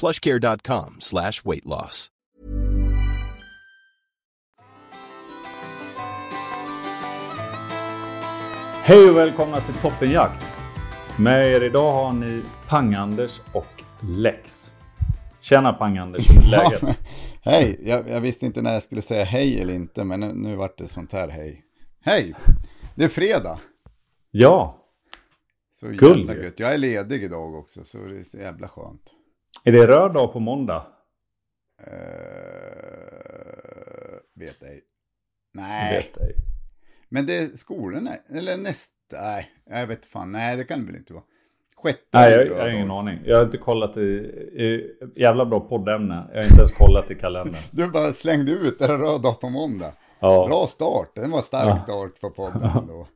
plushcare.com slash weight loss. Hej och välkomna till Toppenjakt. Med er idag har ni Pang-Anders och Lex. Tjena Pang-Anders, hur är läget? Ja, hej, jag, jag visste inte när jag skulle säga hej eller inte, men nu, nu vart det sånt här hej. Hej, det är fredag. Ja, Så jävla gött. Jag är ledig idag också, så det är så jävla skönt. Är det röd dag på måndag? Uh, vet ej. Nej, Vet ej. men det är skolorna, eller nästa, nej, jag vet fan, nej det kan det väl inte vara. Sjätte Nej, jag, jag har ingen aning. Jag har inte kollat i, i... Jävla bra poddämne. Jag har inte ens kollat i kalendern. Du bara slängde ut, det röd dag på måndag? Ja. Bra start, det var en stark Ja. start på podden då.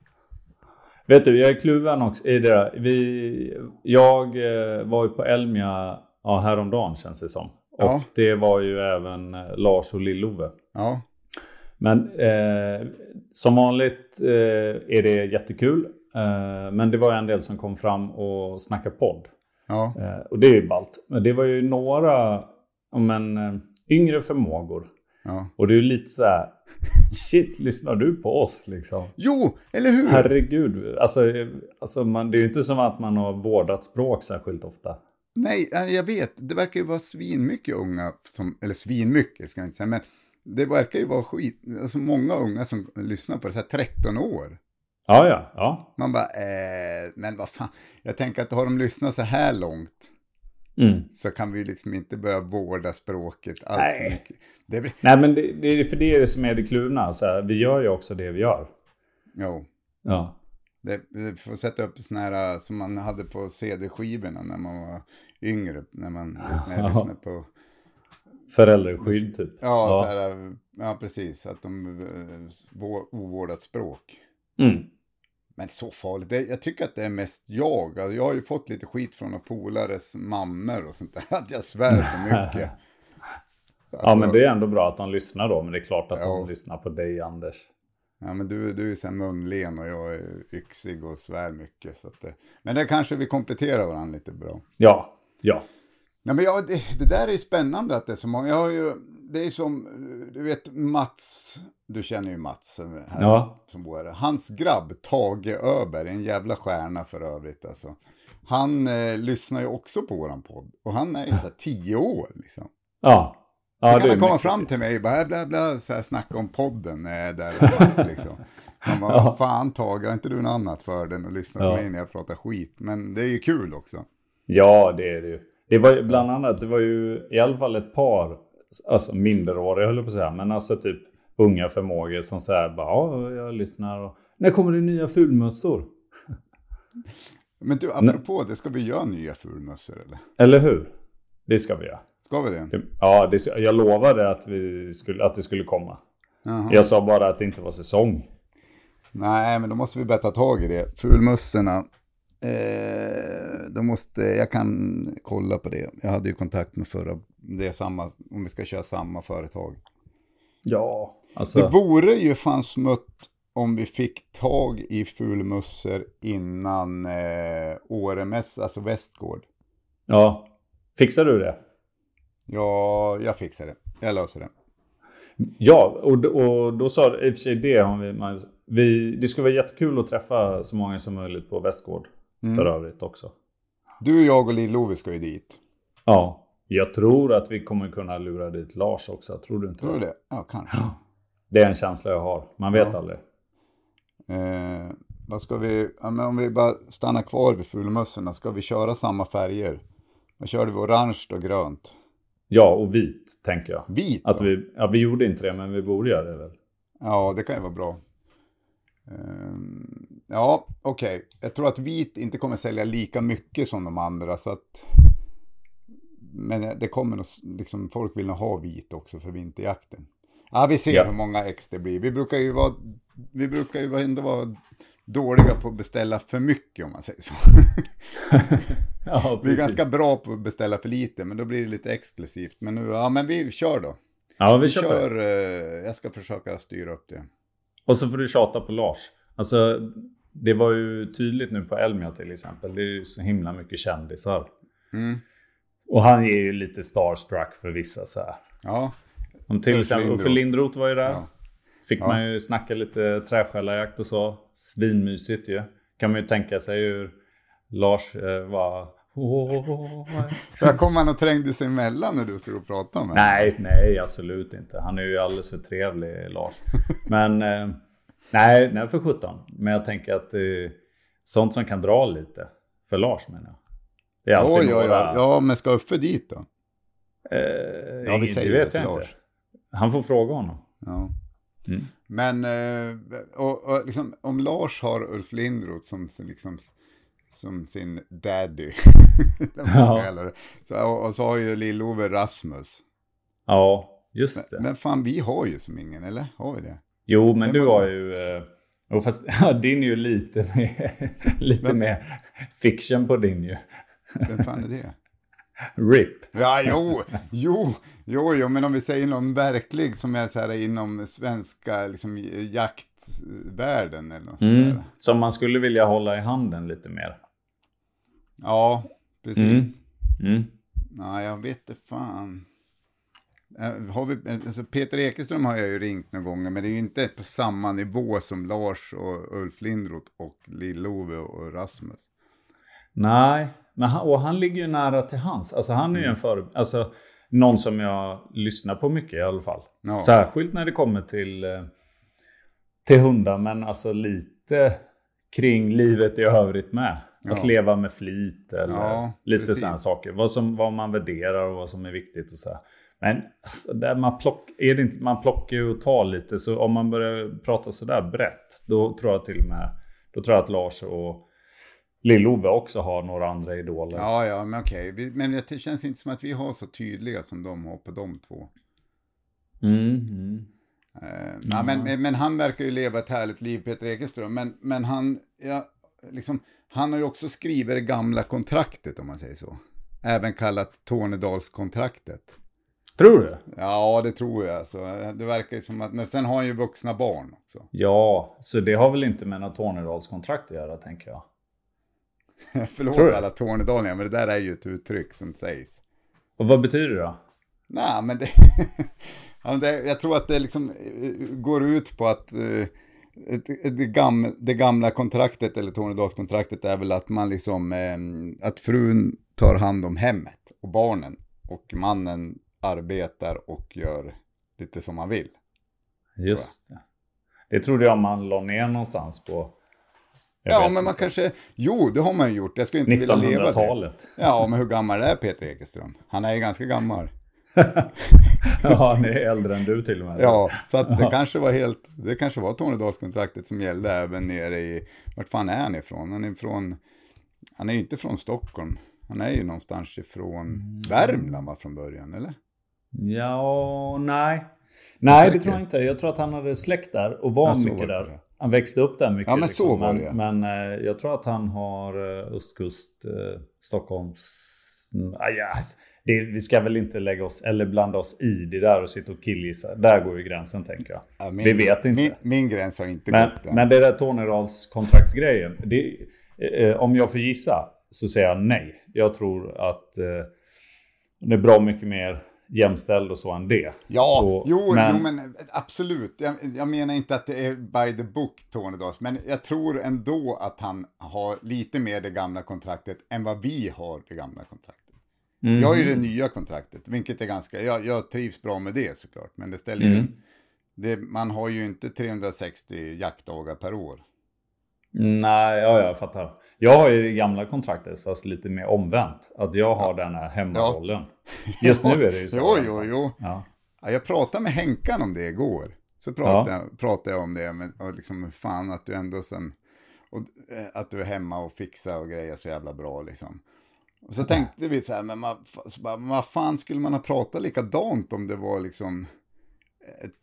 Vet du, jag är kluven också i det där. Vi, jag eh, var ju på Elmia ja, häromdagen känns det som. Och Ja. det var ju även eh, Lars och Lill-Ove. Ja, Men eh, som vanligt eh, är det jättekul. Eh, men det var en del som kom fram och snackade podd. ja, Eh, och det är ju ballt. Men det var ju några men, eh, yngre förmågor. ja. Och det är ju lite så här. Shit, lyssnar du på oss liksom? Jo, eller hur? Herregud. Alltså, alltså man, det är ju inte som att man har vårdat språk särskilt ofta. Nej, eh, jag vet. Det verkar ju vara svinmycket unga, som, eller svinmycket ska jag inte säga, men det verkar ju vara skit, alltså många unga som lyssnar på det, så här 13 år. Ja, ja, ja. Man bara, eh, men vad fan, jag tänker att har de lyssnat så här långt Mm. så kan vi liksom inte börja vårda språket allt för Nej. mycket. Det blir, Nej, men det, det är för det som är det kluvna. Så här, vi gör ju också det vi gör. jo. Ja. Det, det får sätta upp sådana här eh, som man hade på CD-skivorna när man var yngre, när man när jag Ja. lyssnade på Föräldraskydd typ. Ja, Så här, ja precis. Att de vå- ovårdat språk. Mm. Men så farligt. Det, jag tycker att det är mest jag. Alltså, jag har ju fått lite skit från polares mammor och sånt där. Att jag svär för mycket. Ja, men det är ändå bra att de lyssnar då. Men det är klart att Ja. de lyssnar på dig, Anders. Ja, men du, du är så munlen och jag är yxig och svär mycket. Så att det, men det kanske vi kompletterar varandra lite bra. Ja, ja. Nej, men ja, det, det där är ju spännande att det är så många. Jag har ju, det är som, eh, du vet Mats, du känner ju Mats eh, här, Ja. som bor här. Hans grabb, Tage Öberg, en jävla stjärna för övrigt alltså. Han eh, lyssnar ju också på våran podd. Och han är ju så här tio år liksom. Ja. Ja Så kan han komma mycket. fram till mig och bara bla bla, så här, snacka om podden eh, där Mats, liksom. Man bara, vad fan Tage, har inte du något annat för den och lyssna Ja. på mig när jag pratar skit? Men det är ju kul också. Ja, det är det ju. Det var ju bland annat, det var ju i alla fall ett par, alltså minderåriga höll jag på att säga, men alltså typ unga förmågor som säger bara ja, jag lyssnar och när kommer det nya fulmössor? Men du, apropå det, ska vi göra nya fulmössor eller? Eller hur? Det ska vi göra. Ska vi det? Det- Ja, det, jag lovade att, vi skulle, att det skulle komma. Jaha. Jag sa bara att det inte var säsong. Nej, men då måste vi börja ta tag i det. Fulmössorna, eh, då måste, jag kan kolla på det. Jag hade ju kontakt med förra, det är samma, om vi ska köra samma företag. Ja, Det alltså. vore ju fan smutt om vi fick tag i fulmössor innan eh, Åremäss, alltså Västgård. Ja. Fixar du det? Ja, jag fixar det. Jag löser det. Ja, och, och då sa i och för sig det har vi, man, vi... Det skulle vara jättekul att träffa så många som möjligt på Västgård. Mm. För övrigt också. Du, jag och Lill-Ove ska ju dit. Ja. Jag tror att vi kommer kunna lura dit Lars också. Tror du inte Tror du det? Ja, kanske. Det är en känsla jag har. Man vet Ja. aldrig. Eh, vad ska vi, ja, men om vi bara stannar kvar vid fulmössorna, ska vi köra samma färger? Vad körde vi? Orange och grönt? Ja, och vit tänker jag. Vit Att då? vi, ja, vi gjorde inte det, men vi borde göra det väl. Ja, det kan ju vara bra. Ehm, ja, okej. Jag tror att vit inte kommer sälja lika mycket som de andra, så att... Men det kommer nog, liksom, folk vill nog ha vit också för vinterjakten. Ja, vi ser Ja. hur många ex det blir. Vi brukar ju vara, vi brukar ju ändå vara dåliga på att beställa för mycket om man säger så. Ja, Vi är ganska bra på att beställa för lite, men då blir det lite exklusivt. Men nu, ja men vi kör då. Ja, vi Vi kör. eh, jag ska försöka styra upp det. Och så får du tjata på Lars. Alltså, det var ju tydligt nu på Elmia till exempel. Det är ju så himla mycket kändisar. Mm. Och han är ju lite starstruck för vissa så här. Ja, Om till exempel Uffe Lindroth. Var ju där. Ja. Fick Ja. man ju snacka lite träskällarjakt och så. Svinmysigt ju. Kan man ju tänka sig hur Lars eh, var... Där kom han och trängde sig emellan när du stod och pratade med nej, nej, absolut inte. Han är ju alldeles för trevlig, Lars. Men eh, nej, nej, för 17. Men jag tänker att eh, sånt som kan dra lite. För Lars menar jag. Det är alltid Oj, oj, oj. några... Ja, men ska Uffe dit då? Eh, Ja, vi säger det vet jag Lars. inte. Han får fråga honom. Ja. Mm. Men eh, och, och liksom, om Lars har Ulf Lindroth som, liksom, som sin daddy, Ja. det. så, och, och så har ju Lill-Ove Rasmus. Ja, just det. Men fan, vi har ju som ingen, eller? Har vi det? Jo, men Vem du har det? ju... Eh, jo, fast ja, din är ju lite mer, lite mer fiction på din ju. Vem fan är det? RIP. Ja, jo, jo, jo, jo, men om vi säger någon verklig som är så här inom svenska liksom, jaktvärlden eller något Mm. där. Som man skulle vilja hålla i handen lite mer. Ja, precis. Mm. Nej, jag vet inte fan. Eh, Har vi, alltså Peter Ekeström har jag ju ringt några gånger, men det är ju inte på samma nivå som Lars och Ulf Lindroth och Lill-Ove och Rasmus. Nej, men han, och han ligger ju nära till hans. Alltså han är ju en för, alltså någon som jag lyssnar på mycket i alla fall. Ja. Särskilt när det kommer till, eh, till hundar, men alltså lite kring livet i övrigt med. Att Ja. leva med flit eller Ja, lite sådana saker. Vad, som, vad man värderar och vad som är viktigt och så här. Men alltså, där man, plock, är det inte, man plockar ju och tar lite, så om man börjar prata sådär brett, då tror jag till och med, då tror jag att Lars och Lill-Ove också har några andra idoler. Ja, ja, men okej. Vi- Men det känns inte som att vi har så tydliga som de har på de två. Mm, mm. Eh, nej, men, men, men han verkar ju leva ett härligt liv, Peter Ekeström. Men, men han, ja, liksom, han har ju också skrivit det gamla kontraktet, om man säger så. Även kallat Tornedalskontraktet. Tror du? Ja, det tror jag. Alltså. Det verkar ju som att, men sen har han ju vuxna barn också. Ja, så det har väl inte med något Tornedalskontrakt att göra, tänker jag. Förlåt alla tornedalingar, men det där är ju ett uttryck som sägs. Och vad betyder det då? Nej, men det, ja, det... Jag tror att det liksom eh, går ut på att eh, ett- det, gam, det gamla kontraktet, eller Tornedalskontraktet, är väl att man liksom, eh, att frun tar hand om hemmet och barnen. Och mannen arbetar och gör lite som man vill. Just det. Det trodde jag man la ner någonstans på... jag ja, men man inte, kanske, jo, det har man ju gjort. Jag skulle inte vilja leva det. 1900-talet. Ja, men hur gammal är Peter Ekeström? Han är ju ganska gammal. ja, han är äldre än du till och med. Ja, så att det kanske var helt, det kanske var Tornedalskontraktet som gällde även nere i, vart fan är han ifrån? Han är från, han är ju inte från Stockholm. Han är ju någonstans ifrån Mm. Värmland va, från början, eller? Ja, nej. Nej, det tror jag inte. Jag tror att han hade släkt där och var Ja, så mycket var där. Han växte upp där mycket. Ja, men så var men, det. Men eh, jag tror att han har eh, östkust, eh, Stockholms... Mm, ja. det, vi ska väl inte lägga oss, eller blanda oss i det där och sitta och killgissa. Där går ju gränsen, tänker jag. Ja, min, Vi vet inte. Min, min gräns har inte Men, gått än. men det där Tornedalskontraktsgrejen. Det, eh, om jag får gissa så säger jag nej. Jag tror att eh, det är bra mycket mer jämställd och så än det. Ja, Och- jo, men- jo, men absolut. Jag, jag menar inte att det är by the book, Tornedals, men jag tror ändå att han har lite mer det gamla kontraktet än vad vi har det gamla kontraktet. Mm. Jag har ju det nya kontraktet, vilket är ganska, jag, jag trivs bra med det såklart. Men det ställer mm. ju, det, man har ju inte 360 jaktdagar per år. Nej, ja, jag fattar. Jag har ju det gamla kontraktet fast lite mer omvänt. Att jag har ja. den här hemmarollen. Ja. Just nu är det ju så. jo, jo, jo. Ja. jag pratade med Henkan om det igår. Så pratade, ja. pratade jag om det, men, och liksom fan att du ändå sen, och, eh, att du är hemma och fixar och grejer så jävla bra liksom. Och så tänkte vi så här, men vad fan skulle man ha pratat likadant om det var liksom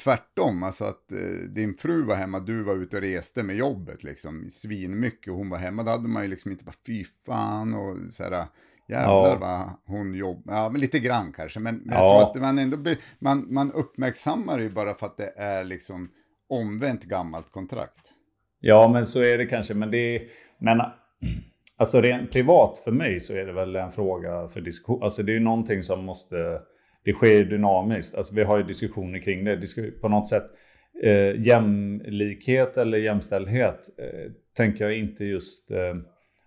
tvärtom, alltså att eh, din fru var hemma, du var ute och reste med jobbet liksom, svinmycket och hon var hemma, då hade man ju liksom inte bara fy fan och så här, jävlar ja. vad hon jobbar, ja men lite grann kanske, men, men jag tror att man ändå, man, man uppmärksammar ju bara för att det är liksom omvänt gammalt kontrakt. Ja, men så är det kanske, men det men Alltså rent privat för mig så är det väl en fråga för diskussion. Alltså det är ju någonting som måste... Det sker dynamiskt. Alltså vi har ju diskussioner kring det. det på något sätt eh, jämlikhet eller jämställdhet eh, tänker jag inte just eh,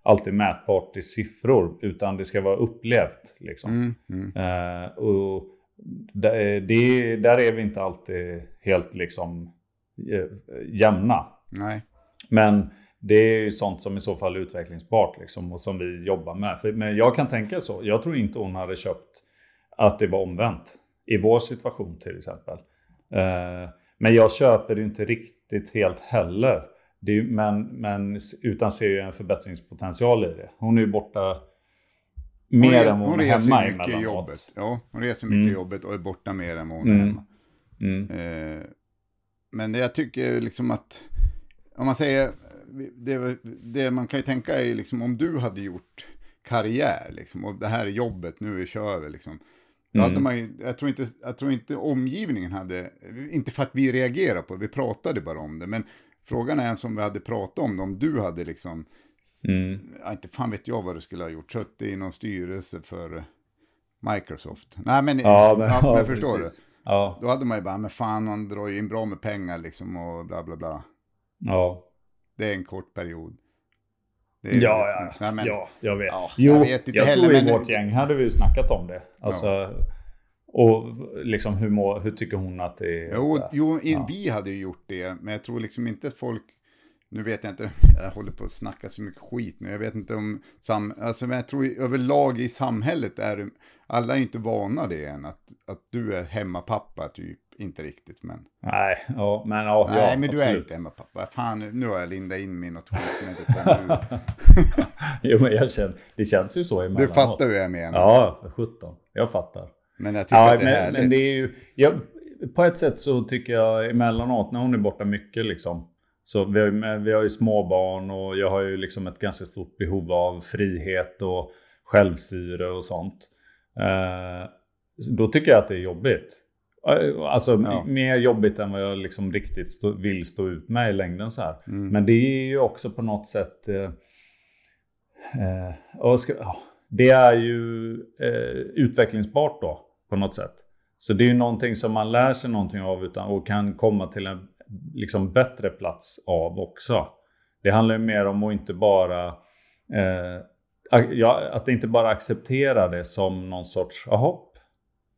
alltid mätbart i siffror. Utan det ska vara upplevt. Liksom. Mm, mm. Eh, och det, det, där är vi inte alltid helt liksom eh, jämna. Nej. Men det är ju sånt som i så fall är utvecklingsbart liksom, och som vi jobbar med. För, men jag kan tänka så. Jag tror inte hon hade köpt att det var omvänt. I vår situation till exempel. Eh, men jag köper det inte riktigt helt heller. Det är, men, men, utan ser ju en förbättringspotential i det. Hon är ju borta mer hon, än vad hon, hon är hemma mycket jobbet. Ja, hon reser mycket mm. jobbet och är borta mer än vad hon är mm. hemma. Mm. Eh, men jag tycker liksom att, om man säger det, det man kan ju tänka är liksom om du hade gjort karriär liksom, och det här är jobbet, nu är kör vi liksom. Då mm. hade man ju, jag, tror inte, jag tror inte omgivningen hade, inte för att vi reagerar på det, vi pratade bara om det, men frågan är ens om vi hade pratat om det, om du hade liksom, mm. inte fan vet jag vad du skulle ha gjort, suttit i någon styrelse för Microsoft. Nej men, ja, men, ja, men förstår precis. du? Ja. Då hade man ju bara, men fan man drar ju in bra med pengar liksom och bla bla bla. Ja. Det är en kort period. Ja, ja, Nej, men, ja, jag vet. Ja, jo, jag, vet inte jag heller, tror i men... vårt gäng hade vi ju snackat om det. Alltså, ja. Och liksom hur, må, hur tycker hon att det är? Jo, jo ja. vi hade ju gjort det, men jag tror liksom inte att folk nu vet jag inte, jag håller på att snacka så mycket skit nu, jag vet inte om, sam, alltså, men jag tror överlag i samhället är alla är inte vana det än, att, att du är hemmapappa typ, inte riktigt men. Nej, ja, men ja. Nej, ja, men absolut. du är inte hemmapappa, fan nu har jag lindat in mig i något skit som jag inte tar Jo, men jag känner, det känns ju så emellanåt. Du fattar hur jag menar. Ja, för 17, jag fattar. Men jag tycker ja, att det är men, härligt. Men det är ju, jag, på ett sätt så tycker jag emellanåt när hon är borta mycket liksom, så vi har, vi har ju småbarn och jag har ju liksom ett ganska stort behov av frihet och självstyre och sånt. Eh, då tycker jag att det är jobbigt. Alltså ja. mer jobbigt än vad jag liksom riktigt stå, vill stå ut med i längden så här. Mm. Men det är ju också på något sätt... Eh, eh, ska, ja, det är ju eh, utvecklingsbart då på något sätt. Så det är ju någonting som man lär sig någonting av utan, och kan komma till en liksom bättre plats av också. Det handlar ju mer om att inte bara eh, ja, att inte bara acceptera det som någon sorts jaha.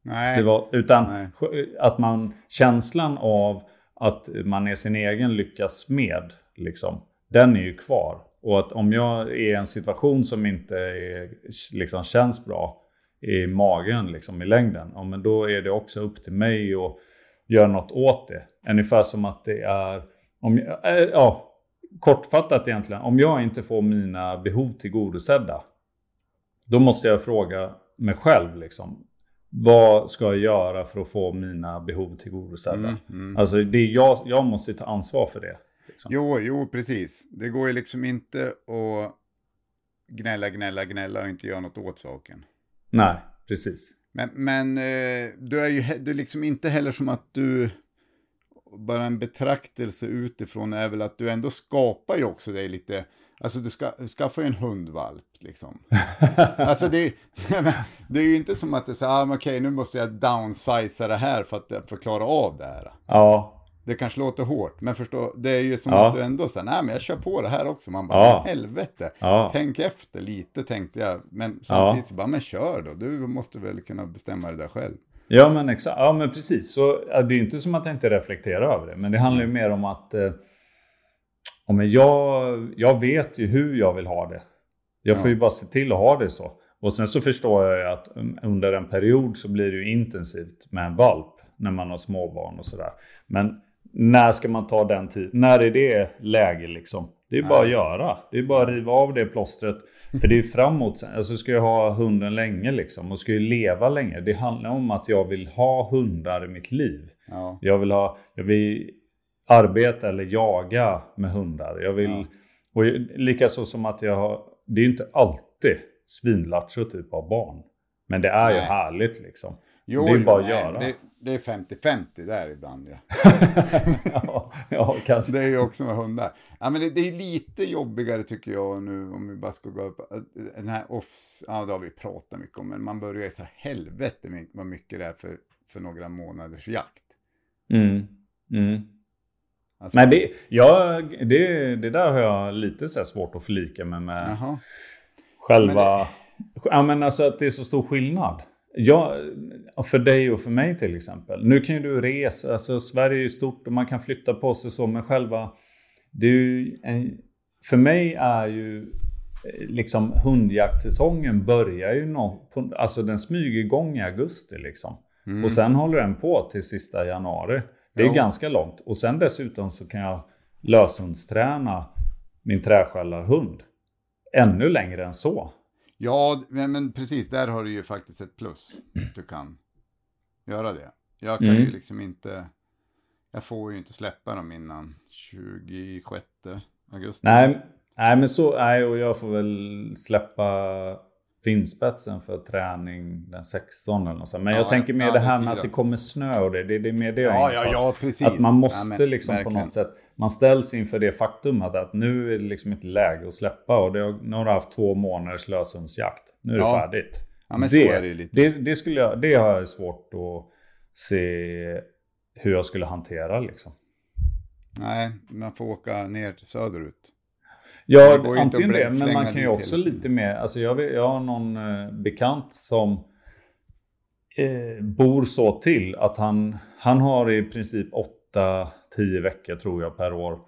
Nej. Var, utan Nej. att man känslan av att man är sin egen lyckas med, liksom, den är ju kvar. Och att om jag är i en situation som inte är, liksom, känns bra i magen liksom, i längden, ja, men då är det också upp till mig att göra något åt det. Ungefär som att det är, om, äh, ja, kortfattat egentligen, om jag inte får mina behov tillgodosedda, då måste jag fråga mig själv liksom, vad ska jag göra för att få mina behov tillgodosedda? Mm, mm. Alltså det är jag, jag måste ta ansvar för det. Liksom. Jo, jo, precis. Det går ju liksom inte att gnälla, gnälla, gnälla och inte göra något åt saken. Nej, precis. Men, men eh, du är ju du är liksom inte heller som att du, bara en betraktelse utifrån är väl att du ändå skapar ju också dig lite, alltså du ska, skaffar ju en hundvalp liksom. alltså det, det är ju inte som att du säger, ah, okej okay, nu måste jag downsiza det här för att, för att klara av det här. Ja. Det kanske låter hårt, men förstå, det är ju som Ja. att du ändå säger, nej men jag kör på det här också. Man bara, Ja. helvete. Ja. Tänk efter lite tänkte jag. Men samtidigt så bara, men kör då. Du måste väl kunna bestämma det där själv. Ja men exakt, ja men precis. Så, ja, det är ju inte som att jag inte reflekterar över det. Men det handlar ju mer om att eh, om jag, jag vet ju hur jag vill ha det. Jag får Ja. ju bara se till att ha det så. Och sen så förstår jag ju att um, under en period så blir det ju intensivt med en valp. När man har småbarn och sådär. Men när ska man ta den tiden? När är det läge liksom? Det är bara att göra. Det är bara att riva av det plåstret. För det är ju framåt sen. Alltså ska jag ha hunden länge liksom. Och ska ju leva länge. Det handlar om att jag vill ha hundar i mitt liv. Ja. Jag vill ha, jag vill arbeta eller jaga med hundar. Jag vill, Ja. och likaså som att jag har, det är ju inte alltid svinlattjo typ av barn. Men det är ju Nej. härligt liksom. Jo, det är bara att nej, göra. Det, det är 50-50 där ibland ja. ja, ja, kanske. Det är ju också med hundar. Ja, men det, det är lite jobbigare tycker jag nu om vi bara ska gå upp. Den här offs, ja det har vi pratat mycket om, men man börjar ju så helvete vad mycket det är för, för några månaders jakt. Mm. Mm. Alltså, Men det, ja, det, det där har jag lite så svårt att förlika mig med. Jaha. Själva... Ja men alltså att det är så stor skillnad. Ja, för dig och för mig till exempel. Nu kan ju du resa, alltså Sverige är ju stort och man kan flytta på sig så, men själva... Det är en, för mig är ju eh, liksom hundjaktsäsongen börjar ju nå, på, alltså den smyger igång i augusti liksom. Mm. Och sen håller den på till sista januari. Det är Ja. ganska långt. Och sen dessutom så kan jag löshundsträna min träskällarhund. Ännu längre än så. Ja, men, precis, där har du ju faktiskt ett plus. att Du kan göra det. Jag kan Mm. ju liksom inte, jag får ju inte släppa dem innan 26 augusti. Nej, nej men så, nej och jag får väl släppa finspetsen för träning den 16 eller något sånt. Men Ja, jag tänker mer ja, det här är med att det kommer snö och det. Det, det är mer det jag Ja, ja, på. ja, precis. Att man måste men liksom på verkligen. något sätt, man ställs inför det faktum att, att nu är det liksom inte läge att släppa och det har, nu har du haft två månaders löshundsjakt. Nu är det färdigt. Ja, men det. Det, det, skulle jag, det har jag svårt att se hur jag skulle hantera liksom. Nej, man får åka ner söderut. Ja, Det antingen det, men man kan ju också tiden. lite mer, alltså jag, jag har någon eh, bekant som eh, bor så till att han, han har i princip 8-10 veckor tror jag per år.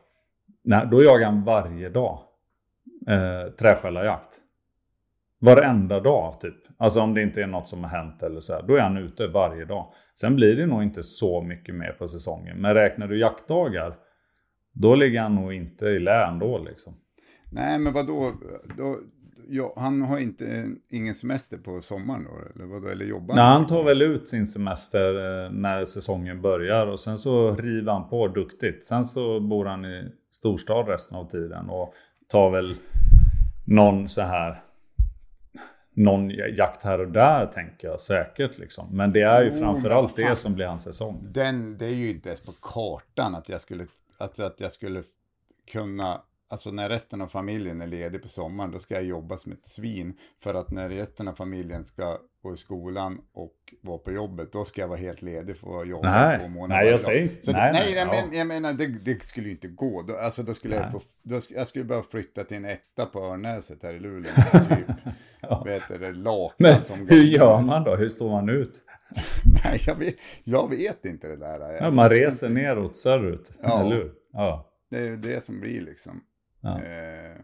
Nej, då jagar han varje dag eh, träskällarjakt. Varenda dag typ. Alltså om det inte är något som har hänt eller så här. Då är han ute varje dag. Sen blir det nog inte så mycket mer på säsongen. Men räknar du jaktdagar. Då ligger han nog inte i län då liksom. Nej, men vadå? Då, ja, han har inte ingen semester på sommaren då? Eller vadå? Eller jobbar Nej, han tar väl ut sin semester eh, när säsongen börjar och sen så river han på duktigt. Sen så bor han i storstad resten av tiden och tar väl någon så här någon jakt här och där tänker jag säkert liksom. Men det är ju Jo, framförallt det som blir hans säsong. Den, det är ju inte ens på kartan att jag skulle, alltså att jag skulle kunna, alltså när resten av familjen är ledig på sommaren, då ska jag jobba som ett svin. För att när resten av familjen ska gå i skolan och vara på jobbet, då ska jag vara helt ledig för att jobba Nej. två månader. Nej, jag säger Så det, nej, nej, nej, jag, ja. men, jag menar, det, det skulle ju inte gå. Då, alltså då skulle jag, Nej. få, då, jag skulle behöva flytta till en etta på Örnäset här i Luleå. Typ, Ja. vet du, det, lakan Men som hur gör man då? Hur står man ut? Nej, jag vet, jag vet inte det där. Jag Ja, man reser inte. neråt söderut. Ja. Eller hur? Ja. Det är ju det som blir liksom. Ja. Eh,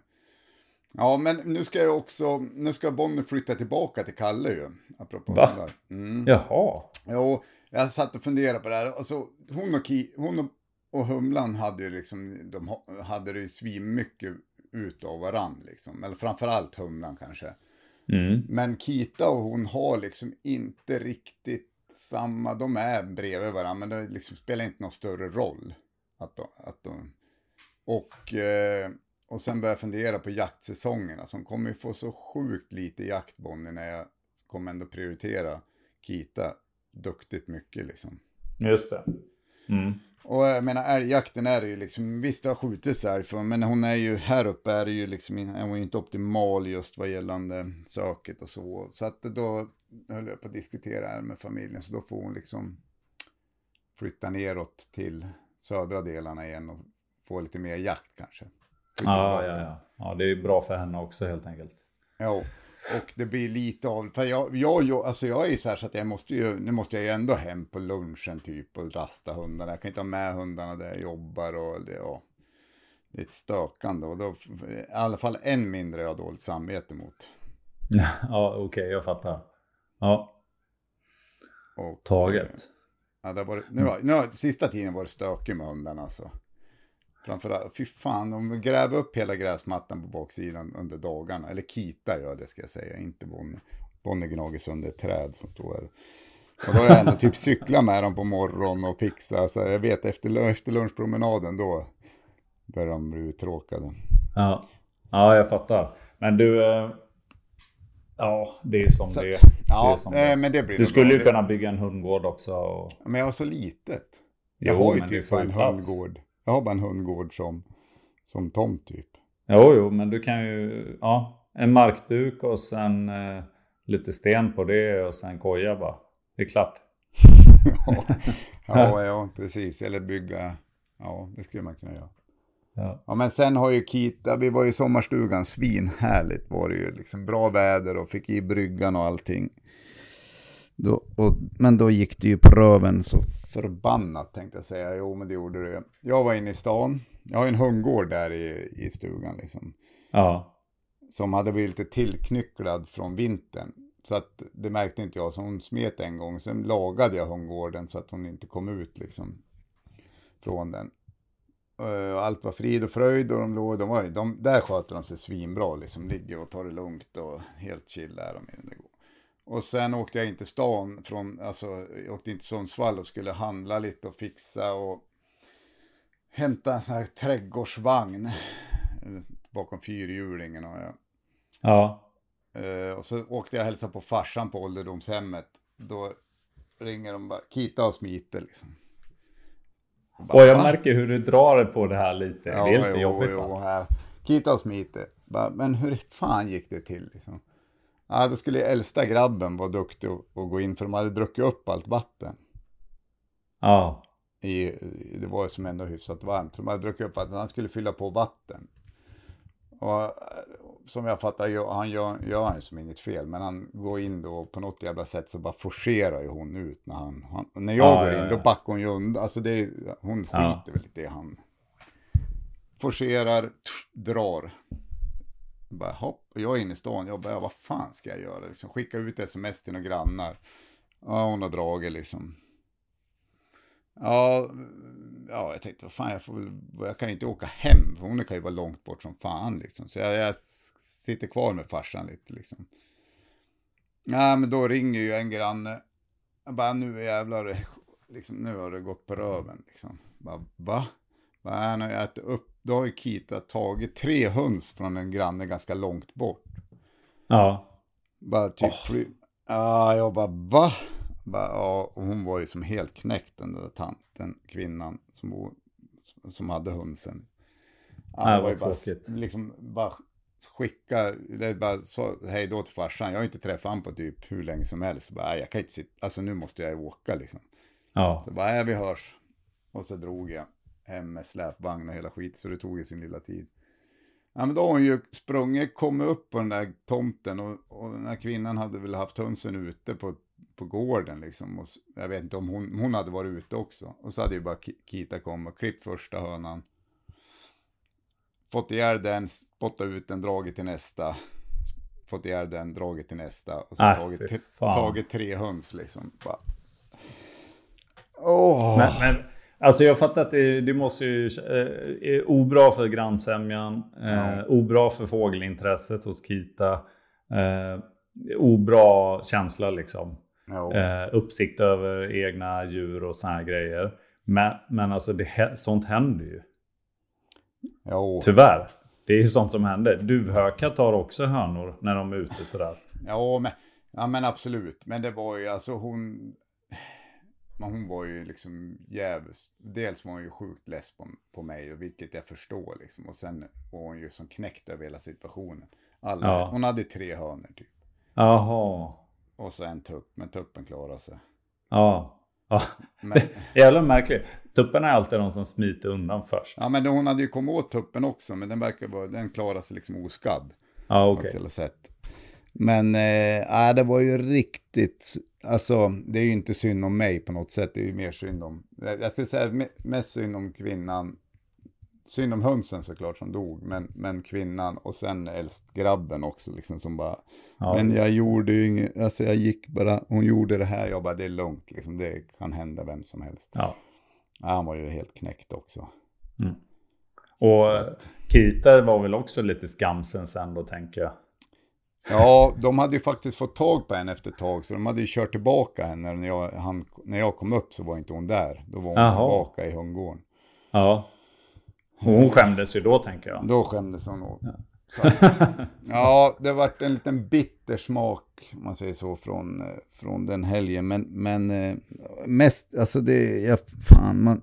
ja, men nu ska jag också, nu ska Bonnie flytta tillbaka till Kalle ju. Apropå Va? Mm. Jaha. Jo, jag satt och funderade på det här. Alltså, hon och, Ki, hon och, och Humlan hade ju liksom, de ha- hade det ju svinmycket ut av varann liksom. Eller framförallt Humlan kanske. Mm. Men Kita och hon har liksom inte riktigt samma, de är bredvid varandra, men det liksom spelar inte någon större roll. Att de, att de, och, eh, och sen börjar jag fundera på jaktsäsongerna, som kommer ju få så sjukt lite jakt, Bonnie, när jag kommer ändå prioritera Kita duktigt mycket liksom. Just det. Mm. Och jag menar, älgjakten är ju liksom, visst det har skjutits älg för, men hon är ju, här uppe är det ju liksom, in- är hon ju inte optimal just vad gällande söket och så. Så att då höll jag på att diskutera här med familjen, så då får hon liksom flytta neråt till södra delarna igen och få lite mer jakt kanske. Ja, ja, ja. ja, det är bra för henne också helt enkelt. Ja, och det blir lite av, för jag, jag, jag, alltså jag är ju så här så att jag måste ju, nu måste jag ju ändå hem på lunchen typ och rasta hundarna. Jag kan inte ha med hundarna där jag jobbar och det, ja, det är ett stökande och då, i alla fall en mindre jag har dåligt samvete mot. ja, okej, okay, jag fattar. Ja. Och, Taget. Eh, ja, det var, nu, var, nu, sista tiden var det stökigt med hundarna alltså. Framförallt, fy fan, de gräver upp hela gräsmattan på baksidan under dagarna. Eller Kita gör det ska jag säga, inte Bonnie. Bonnie gnager sönder ett träd som står här. Och då har jag ändå typ cyklat med dem på morgonen och fixa. Så jag vet efter, efter lunchpromenaden då börjar de bli uttråkade. Ja. ja, jag fattar. Men du, eh, ja det är som så, det, ja, är. Som det. men det blir du skulle ju kunna bygga en hundgård också. Och... Men jag har så litet. Jag jo, har ju typ en hundgård. Jag har bara en hundgård som, som tomt typ. Jo, jo, men du kan ju, ja, en markduk och sen eh, lite sten på det och sen koja bara. Det är klart. ja, ja, ja, precis. Eller bygga, ja, det skulle man kunna göra. Ja. ja. men sen har ju Kita, vi var i sommarstugan, svinhärligt var det ju. Liksom bra väder och fick i bryggan och allting. Då, och, men då gick det ju på röven så förbannat tänkte jag säga. Jo, men det gjorde det. Jag var inne i stan. Jag har en hundgård där i, i stugan liksom. Ja. Som hade blivit lite tillknycklad från vintern. Så att det märkte inte jag. Så hon smet en gång. Sen lagade jag hundgården så att hon inte kom ut liksom. Från den. Och allt var frid och fröjd och de låg, de var, de, där sköter de sig svinbra liksom. Ligger och tar det lugnt och helt chill är de i den där och sen åkte jag in till stan, från, alltså, jag åkte in till Sundsvall och skulle handla lite och fixa och hämta en sån här trädgårdsvagn bakom fyrhjulingen. Och jag, ja. Uh, och så åkte jag och hälsade på farsan på ålderdomshemmet. Då ringer de bara, Kita och smiter liksom. Och, bara, och jag va? märker hur du drar på det här lite. Ja, det är lite jo, jobbigt jo, va? Här. Kita och smiter. Bara, men hur fan gick det till liksom? Ja, då skulle äldsta grabben vara duktig och, och gå in för de hade druckit upp allt vatten. Ja. I, det var ju som ändå hyfsat varmt. Så de hade druckit upp vatten. Han skulle fylla på vatten. Och som jag fattar, han gör, gör han som inget fel. Men han går in då på något jävla sätt så bara forcerar ju hon ut när han... han när jag ja, går in ja, ja. då backar hon ju undan. Alltså det är, hon skiter väl i det han... Forcerar, drar. Bara hopp, och jag är inne i stan, jag bara, vad fan ska jag göra? Liksom, skicka ut sms till några grannar. Ja, hon har dragit liksom. Ja, ja, jag tänkte, vad fan, jag, får väl, jag kan ju inte åka hem, för hon kan ju vara långt bort som fan liksom. Så jag, jag sitter kvar med farsan lite liksom. Ja, men då ringer ju en granne. Jag bara, nu jävlar, liksom, nu har det gått på röven liksom. Bara, va? Bara, han har ätit upp då har ju Kita tagit tre höns från en granne ganska långt bort. Ja. Bara typ, oh. ja, jag bara va? Bara, ja, och hon var ju som helt knäckt den där tanten, kvinnan som, som hade hönsen. Ja, det var ju bara, liksom, bara skicka, det bara så, hej då till farsan. Jag har inte träffat honom på typ hur länge som helst. Bara, jag kan inte sitta, alltså nu måste jag åka liksom. Ja. Så bara, ja vi hörs. Och så drog jag hem med släpvagn och hela skit, så det tog ju sin lilla tid. Ja, men då har hon ju sprungit, kommit upp på den där tomten och, och den här kvinnan hade väl haft hönsen ute på, på gården liksom. Och jag vet inte om hon, hon hade varit ute också. Och så hade ju bara Kita kommit och klippt första hönan. Fått ihjäl den, spottat ut den, dragit till nästa. Fått ihjäl den, dragit till nästa. Och så äh, tagit, tagit tre höns liksom. Bara. Oh. Men, men Alltså jag fattar att det, det måste ju... Eh, är obra för grannsämjan, eh, obra för fågelintresset hos Kita. Eh, obra känsla liksom. Eh, uppsikt över egna djur och såna här grejer. Men, men alltså det, sånt händer ju. Jo. Tyvärr. Det är sånt som händer. Duvhökar tar också hönor när de är ute sådär. Ja men, ja, men absolut. Men det var ju alltså hon men hon var ju liksom jävligt, dels var hon ju sjukt less på, på mig, och vilket jag förstår liksom. Och sen var hon ju som knäckt över hela situationen. Alla, ja. Hon hade tre hönor typ. Jaha. Och så en tupp, men tuppen klarade sig. Ja. ja. Men... Jävla märkligt. Tuppen är alltid de som smiter undan först. Ja, men hon hade ju kommit åt tuppen också, men den verkar vara, den klarar sig liksom oskadd. Ja, okej. sett. Men äh, det var ju riktigt, alltså det är ju inte synd om mig på något sätt, det är ju mer synd om, jag skulle säga me- mest synd om kvinnan, synd om hönsen såklart som dog, men, men kvinnan och sen äldst grabben också liksom som bara, Ja, men jag gjorde ju inget, alltså jag gick bara, hon gjorde det här, jag bara det är lugnt liksom, det kan hända vem som helst. Ja. Ja, han var ju helt knäckt också. Och Så att- Kita var väl också lite skamsen sen då tänker jag. Ja, de hade ju faktiskt fått tag på henne efter ett tag, så de hade ju kört tillbaka henne. När jag, han, när jag kom upp så var inte hon där. Då var hon Jaha. tillbaka i hundgården. Ja. Och hon skämdes ju då tänker jag. Då skämdes hon nog. Att, ja, det vart en liten bitter smak, om man säger så, från, från den helgen. Men, men eh, mest, alltså det, jag, fan, man,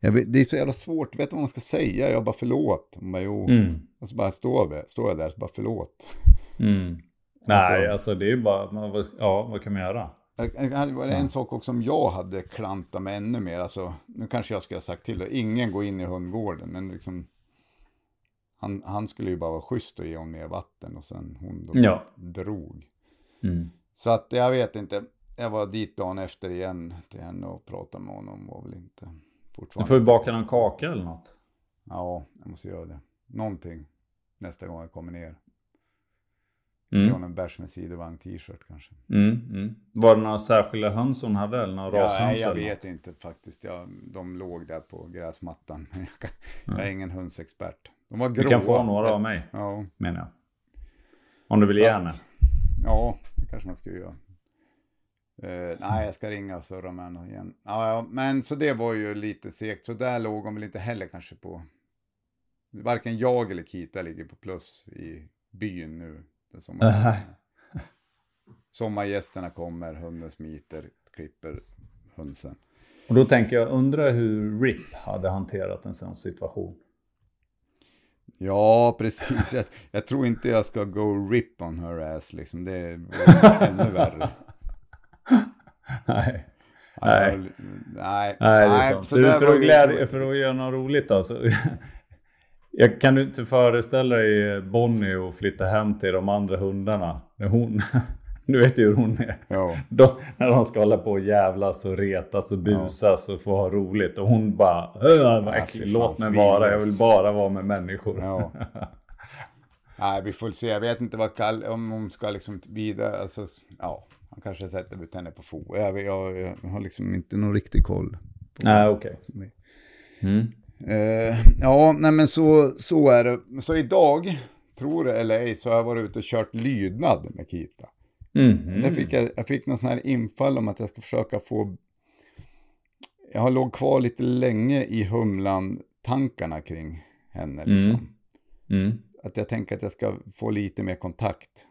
jag vet, det är så jävla svårt, vet du vad man ska säga? Jag bara förlåt. Man bara, jo. Mm. Och så bara står jag, står jag där, så bara förlåt. Mm. Nej, alltså det är ju bara, ja vad kan man göra? Det varit en sak också som jag hade klantat med ännu mer. Alltså, nu kanske jag skulle ha sagt till det. Ingen går in i hundgården. Men liksom, han, han skulle ju bara vara schysst och ge hon mer vatten. Och sen hon då Ja. drog. Mm. Så att jag vet inte. Jag var dit dagen efter igen till henne och pratade med honom. Var väl inte Du fortfarande. får ju baka någon kaka eller något. Ja, jag måste göra det. Någonting. Nästa gång jag kommer ner. Mm. Ge honom en bärs med sidovagn t-shirt kanske. Mm. Mm. Var det några särskilda höns hon hade eller några Ja, rashöns? nej, jag vet inte faktiskt. Jag, de låg där på gräsmattan. Jag, kan, jag är ingen hönsexpert. De var gråa. Du kan få några av mig, Ja, menar jag. Om du vill Så ge henne. ja, det kanske man ska göra. Eh, nej, jag ska ringa och surra med henne igen. Ja, ja, men så det var ju lite segt. Så där låg de väl inte heller kanske på... Varken jag eller Kita ligger på plus i byn nu. Den sommar... Sommargästerna kommer, hunden smiter, klipper hönsen. Och då tänker jag, undra hur RIP hade hanterat en sån situation. Ja, precis. Jag, jag tror inte jag ska go rip on her ass liksom. Det är ännu värre. Nej. Nej. Nej. Nej, Nej, så Du, för, att glädje, för att göra något roligt då. Så, jag kan du inte föreställa dig Bonnie och flytta hem till de andra hundarna. När hon, du vet ju hur hon är. Ja, De, när de ska hålla på och jävlas och retas och busas och få ha roligt. Och hon bara, "Åh, vad Ja, äckligt. fy Låt mig vara, jag svinlös." vill bara vara med människor. ja. Nej, vi får se. Jag vet inte vad Kalle, om hon ska liksom vidare, alltså, ja. Han kanske sätter ut henne på fo. Jag, jag, jag har liksom inte någon riktig koll. Nej, okej. Mm. Eh, ja, nej men så, så är det. Så idag, tror det eller ej, så har jag varit ute och kört lydnad med Kita. Mhm. Där fick jag, jag fick någon sån här infall om att jag ska försöka få... Jag har låg kvar lite länge i humlan-tankarna kring henne. Liksom. Mm. Att jag tänker att jag ska få lite mer kontakt.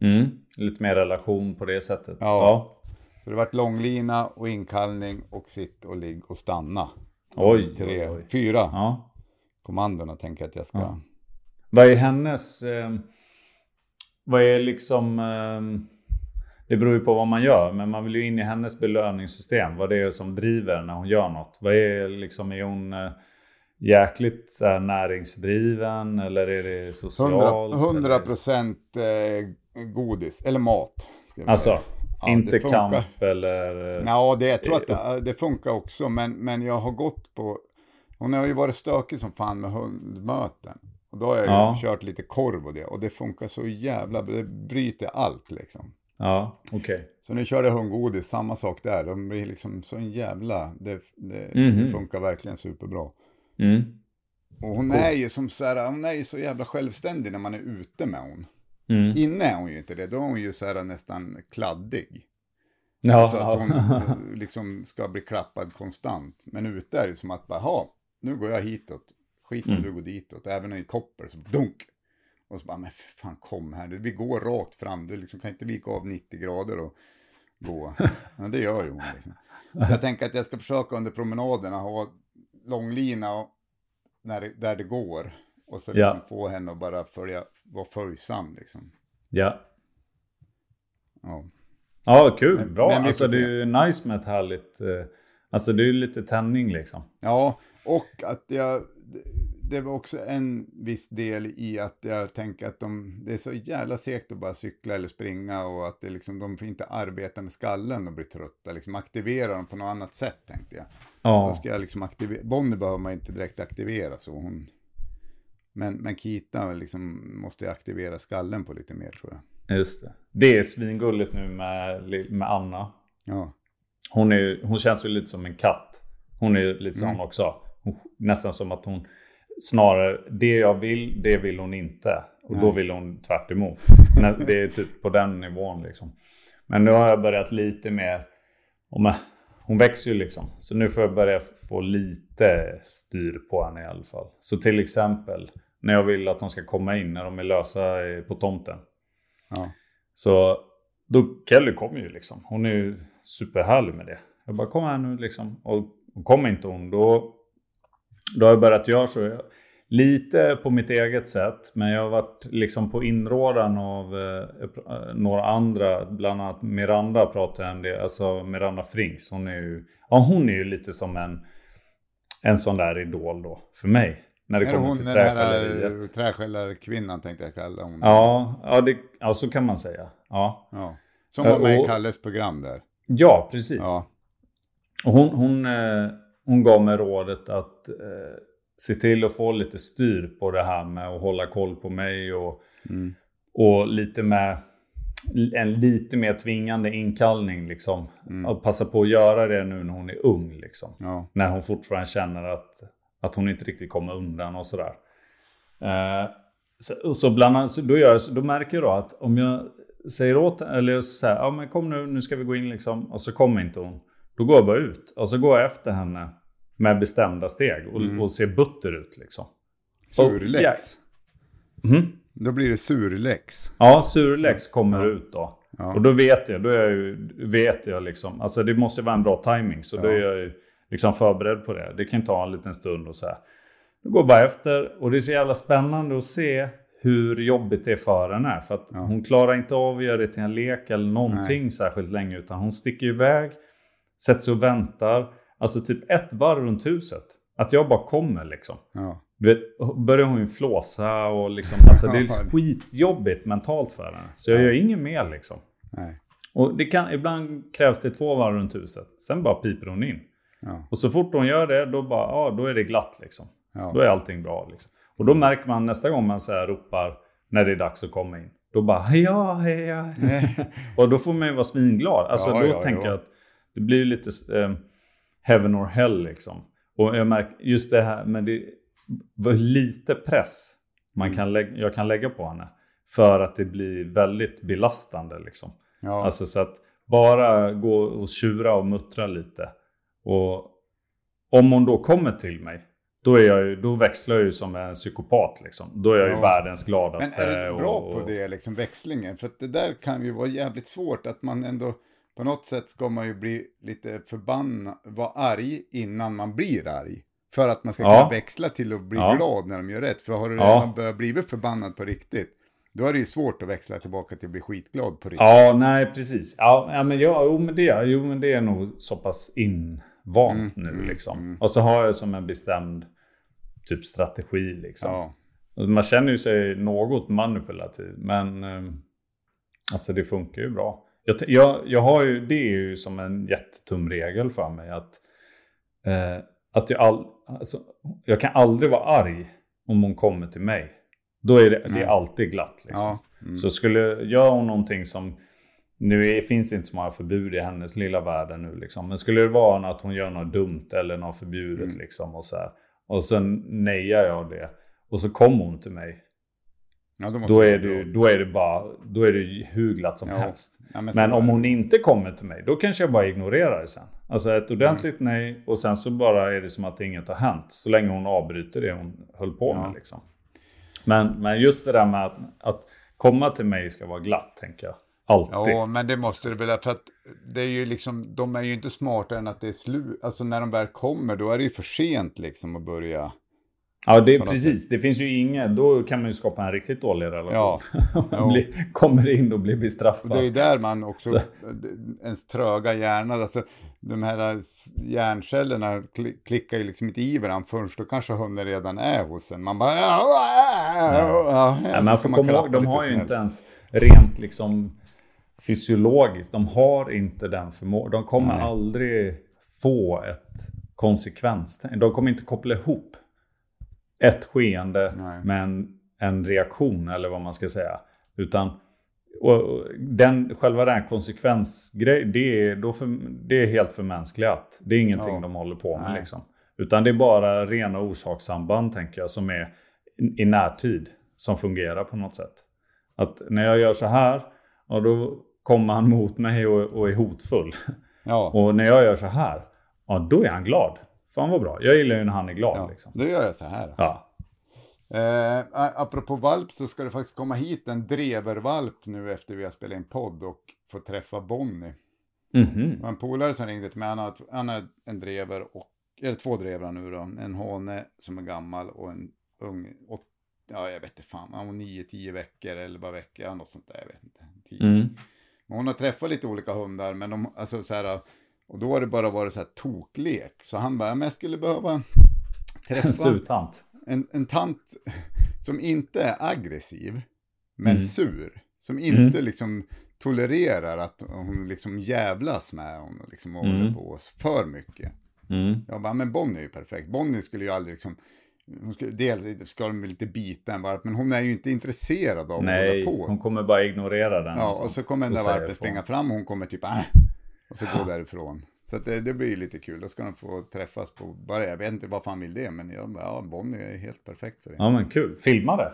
Mm. Lite mer relation på det sättet. Ja. Så det varit långlina och inkallning och sitt och ligg och stanna. Oj, Tre, oj, fyra ja. kommandona tänker jag att jag ska... Ja. Vad är hennes... Eh, vad är liksom... Eh, det beror ju på vad man gör, men man vill ju in i hennes belöningssystem. Vad det är som driver när hon gör något. Vad är liksom... Är hon eh, jäkligt här, näringsdriven eller är det socialt? 100 eller- procent eh, godis, eller mat. Ska jag Alltså, säga. Ja, inte kamp eller... Ja, det, jag tror att det, det funkar också, men, men jag har gått på... Hon har ju varit stökig som fan med hundmöten. Och då har jag Ja. kört lite korv och det, och det funkar så jävla. Det bryter allt liksom. Ja, okej. Så nu körde jag hundgodis, samma sak där. De blir liksom så en jävla... Det, det, Mhm. det funkar verkligen superbra. Mm. Och hon är ju som så här, hon är ju så jävla självständig när man är ute med hon. Mm. Inne är hon ju inte det, då är hon ju så här nästan kladdig. Ja, Så att hon liksom ska bli klappad konstant. Men ute är det som att bara, ha, nu går jag hitåt. Skit om Mm. du går ditåt. Även i kopper så dunk. Och så bara, men för fan kom här nu. Vi går rakt fram. Du liksom kan inte vika av 90 grader och gå. Men det gör ju hon liksom. Så jag tänker att jag ska försöka under promenaderna ha långlina och när det, där det går. Och så Ja. liksom få henne att bara följa, vara följsam liksom. ja. Ja. Ja, kul. Men- Bra. men alltså det är ju nice med ett härligt... Eh, Alltså det är ju lite tändning liksom. Ja, och att jag, det var också en viss del i att jag tänker att de, det är så jävla segt att bara cykla eller springa och att det liksom, de får inte arbeta med skallen och bli trötta, liksom aktivera dem på något annat sätt tänkte jag. Ja. Så då ska jag liksom aktivera, Bonnie behöver man inte direkt aktivera så hon, men, men Kita liksom måste aktivera skallen på lite mer tror jag. Just det. Det är svingulligt nu med, med Anna. Ja. Hon, är, hon känns ju lite som en katt. Hon är ju lite sån mm. också. Hon, nästan som att hon snarare, det jag vill, det vill hon inte. Och Nej. då vill hon tvärt emot. Det är typ på den nivån liksom. Men nu har jag börjat lite mer, om hon växer ju liksom. Så nu får jag börja få lite styr på henne i alla fall. Så till exempel när jag vill att de ska komma in när de är lösa på tomten. Ja. Så då, Kelly kommer ju liksom. Hon är ju superhärlig med det. Jag bara kom här nu liksom. Och, och kommer inte hon då, då har jag börjat göra så. Lite på mitt eget sätt. Men jag har varit liksom på inrådan av eh, några andra. Bland annat Miranda pratade jag om det. Alltså Miranda Frings. Hon är ju, ja, hon är ju lite som en, en sån där idol då. För mig. När det är kommer hon till träskälleriet. Träskällarkvinnan tänkte jag kalla hon. Ja, ja, det, ja, så kan man säga. Ja. ja. Som var med i Kalles program där. Ja, precis. Ja. Och hon, hon, eh, hon gav mig rådet att eh, se till att få lite styr på det här med att hålla koll på mig och, mm. och lite med en lite mer tvingande inkallning liksom. Mm. Att passa på att göra det nu när hon är ung liksom. Ja. När hon fortfarande känner att, att hon inte riktigt kommer undan och sådär. Eh, så, så bland annat, då, gör, då märker jag då att om jag säger åt eller så här, ja men kom nu, nu ska vi gå in liksom. Och så kommer inte hon. Då går jag bara ut. Och så går jag efter henne med bestämda steg och, mm. och ser butter ut liksom. Surlex. Och, mm. Då blir det surlex. Ja, surlex kommer ja. ut då. Ja. Och då vet jag, då är jag ju, vet jag liksom, alltså det måste vara en bra timing Så ja. då är jag ju liksom förberedd på det. Det kan ta en liten stund och så här. Då går bara efter och det är så jävla spännande att se hur jobbigt det är för henne. För att ja. hon klarar inte av att göra det till en lek eller någonting Nej. särskilt länge. Utan hon sticker iväg, sätter sig och väntar. Alltså typ ett varv runt huset. Att jag bara kommer liksom. Ja. Du vet, börjar hon ju flåsa och liksom, alltså det är skitjobbigt mentalt för henne. Så jag ja. gör inget mer liksom. Nej. Och det kan, ibland krävs det två varv runt huset. Sen bara piper hon in. Ja. Och så fort hon gör det, då bara, ja då är det glatt liksom. Ja. Då är allting bra liksom. Och då märker man nästa gång man så här ropar när det är dags att komma in. Då bara heja, heja. och då får man ju vara svinglad. Alltså ja, då ja, tänker ja. jag att det blir lite eh, heaven or hell liksom. Och jag märker just det här med det var lite press man mm. kan lägga, jag kan lägga på henne. För att det blir väldigt belastande liksom. Ja. Alltså så att bara gå och tjura och muttra lite. Och om hon då kommer till mig då, är jag ju, då växlar jag ju som en psykopat liksom. Då är jag ju världens gladaste. Men är du bra och, och... på det, liksom växlingen? För att det där kan ju vara jävligt svårt. Att man ändå, på något sätt ska man ju bli lite förbannad, vara arg innan man blir arg. För att man ska kunna växla till att bli ja. glad när de gör rätt. För har du redan ja. börjat bli förbannad på riktigt, då är det ju svårt att växla tillbaka till att bli skitglad på riktigt. Ja, nej precis. Ja, ja men, ja, jo, men, det, jo, men det är nog så pass invant mm, nu mm, liksom. Mm. Och så har jag som en bestämd typ strategi liksom. Ja. Man känner ju sig något manipulativ men eh, alltså det funkar ju bra. Jag, jag, jag har ju, det är ju som en jättetum regel för mig att, eh, att jag, all, alltså, jag kan aldrig vara arg om hon kommer till mig. Då är det, det är alltid glatt. Liksom. Ja. Mm. Så skulle, gör hon någonting som, nu är, finns det inte så många förbud i hennes lilla värld nu liksom. Men skulle det vara att hon gör något dumt eller något förbjudet mm. liksom och så här, och sen nejar jag det. Och så kommer hon till mig. Ja, då, då, är det, då är det bara då är det hur glatt som ja. helst. Ja, men, men om hon inte kommer till mig, då kanske jag bara ignorerar det sen. Alltså ett ordentligt mm. nej och sen så bara är det som att inget har hänt. Så länge hon avbryter det hon höll på med. Liksom. Men, men just det där med att, att komma till mig ska vara glatt, tänker jag. Alltid. Ja, men det måste det väl. För att det är ju liksom, de är ju inte smartare än att det är slut. Alltså när de väl kommer, då är det ju för sent liksom att börja. Ja, det är precis. Det finns ju inget. Då kan man ju skapa en riktigt dålig relation. Ja. man blir, kommer in och blir bestraffad. Och det är ju där man också, Så. ens tröga hjärna, alltså de här hjärncellerna kli- klickar ju liksom inte i varandra förrän då kanske hunden redan är hos en. Man bara... Ja, ja, man får komma ihåg, de har ju inte ens rent liksom fysiologiskt, de har inte den förmågan. De kommer Nej. aldrig få ett konsekvens. De kommer inte koppla ihop ett skeende Nej. med en, en reaktion eller vad man ska säga. Utan och den, själva den här konsekvensgrejen, det är, för, det är helt förmänskligat. Det är ingenting Ja. de håller på med liksom. Utan det är bara rena orsakssamband tänker jag som är i närtid som fungerar på något sätt. Att när jag gör så här, och då kommer han mot mig och, och är hotfull. Ja, Och när jag gör så här, ja då är han glad. Fan vad bra. Jag gillar ju när han är glad ja. liksom. då gör jag så här. Ja. Eh, apropå valp så ska det faktiskt komma hit en drevervalp nu efter vi har spelat in podd och få träffa Bonnie. Mhm. Det var en polare som ringde till mig, han har, han har en drever, och, eller två drevrar nu då. En hane som är gammal och en ung, åt, ja jag vet inte fan, han var nio, tio veckor, elva veckor, ja, något sånt där, jag vet inte. Tio. Mm. Men hon har träffat lite olika hundar, men de, alltså så här, och då har det bara varit så här toklek. Så han bara, men jag skulle behöva En träffa surtant. en, en tant som inte är aggressiv, men Mm. sur. Som inte liksom tolererar att hon liksom jävlas med honom och liksom håller Mm. på för mycket. Mm. Jag bara, men Bonnie är ju perfekt. Bonnie skulle ju aldrig liksom, hon skulle, dels ska de lite bita en varp, men hon är ju inte intresserad av Nej, att hålla på. hon kommer bara ignorera den. Ja, liksom. och så kommer den där Och varpen springa fram och hon kommer typ äh, och så gå därifrån. Så det, det blir lite kul, då ska de få träffas på, bara jag vet inte varför han vill det, men jag ja, Bonnie är helt perfekt för det. Ja men kul. Filma det.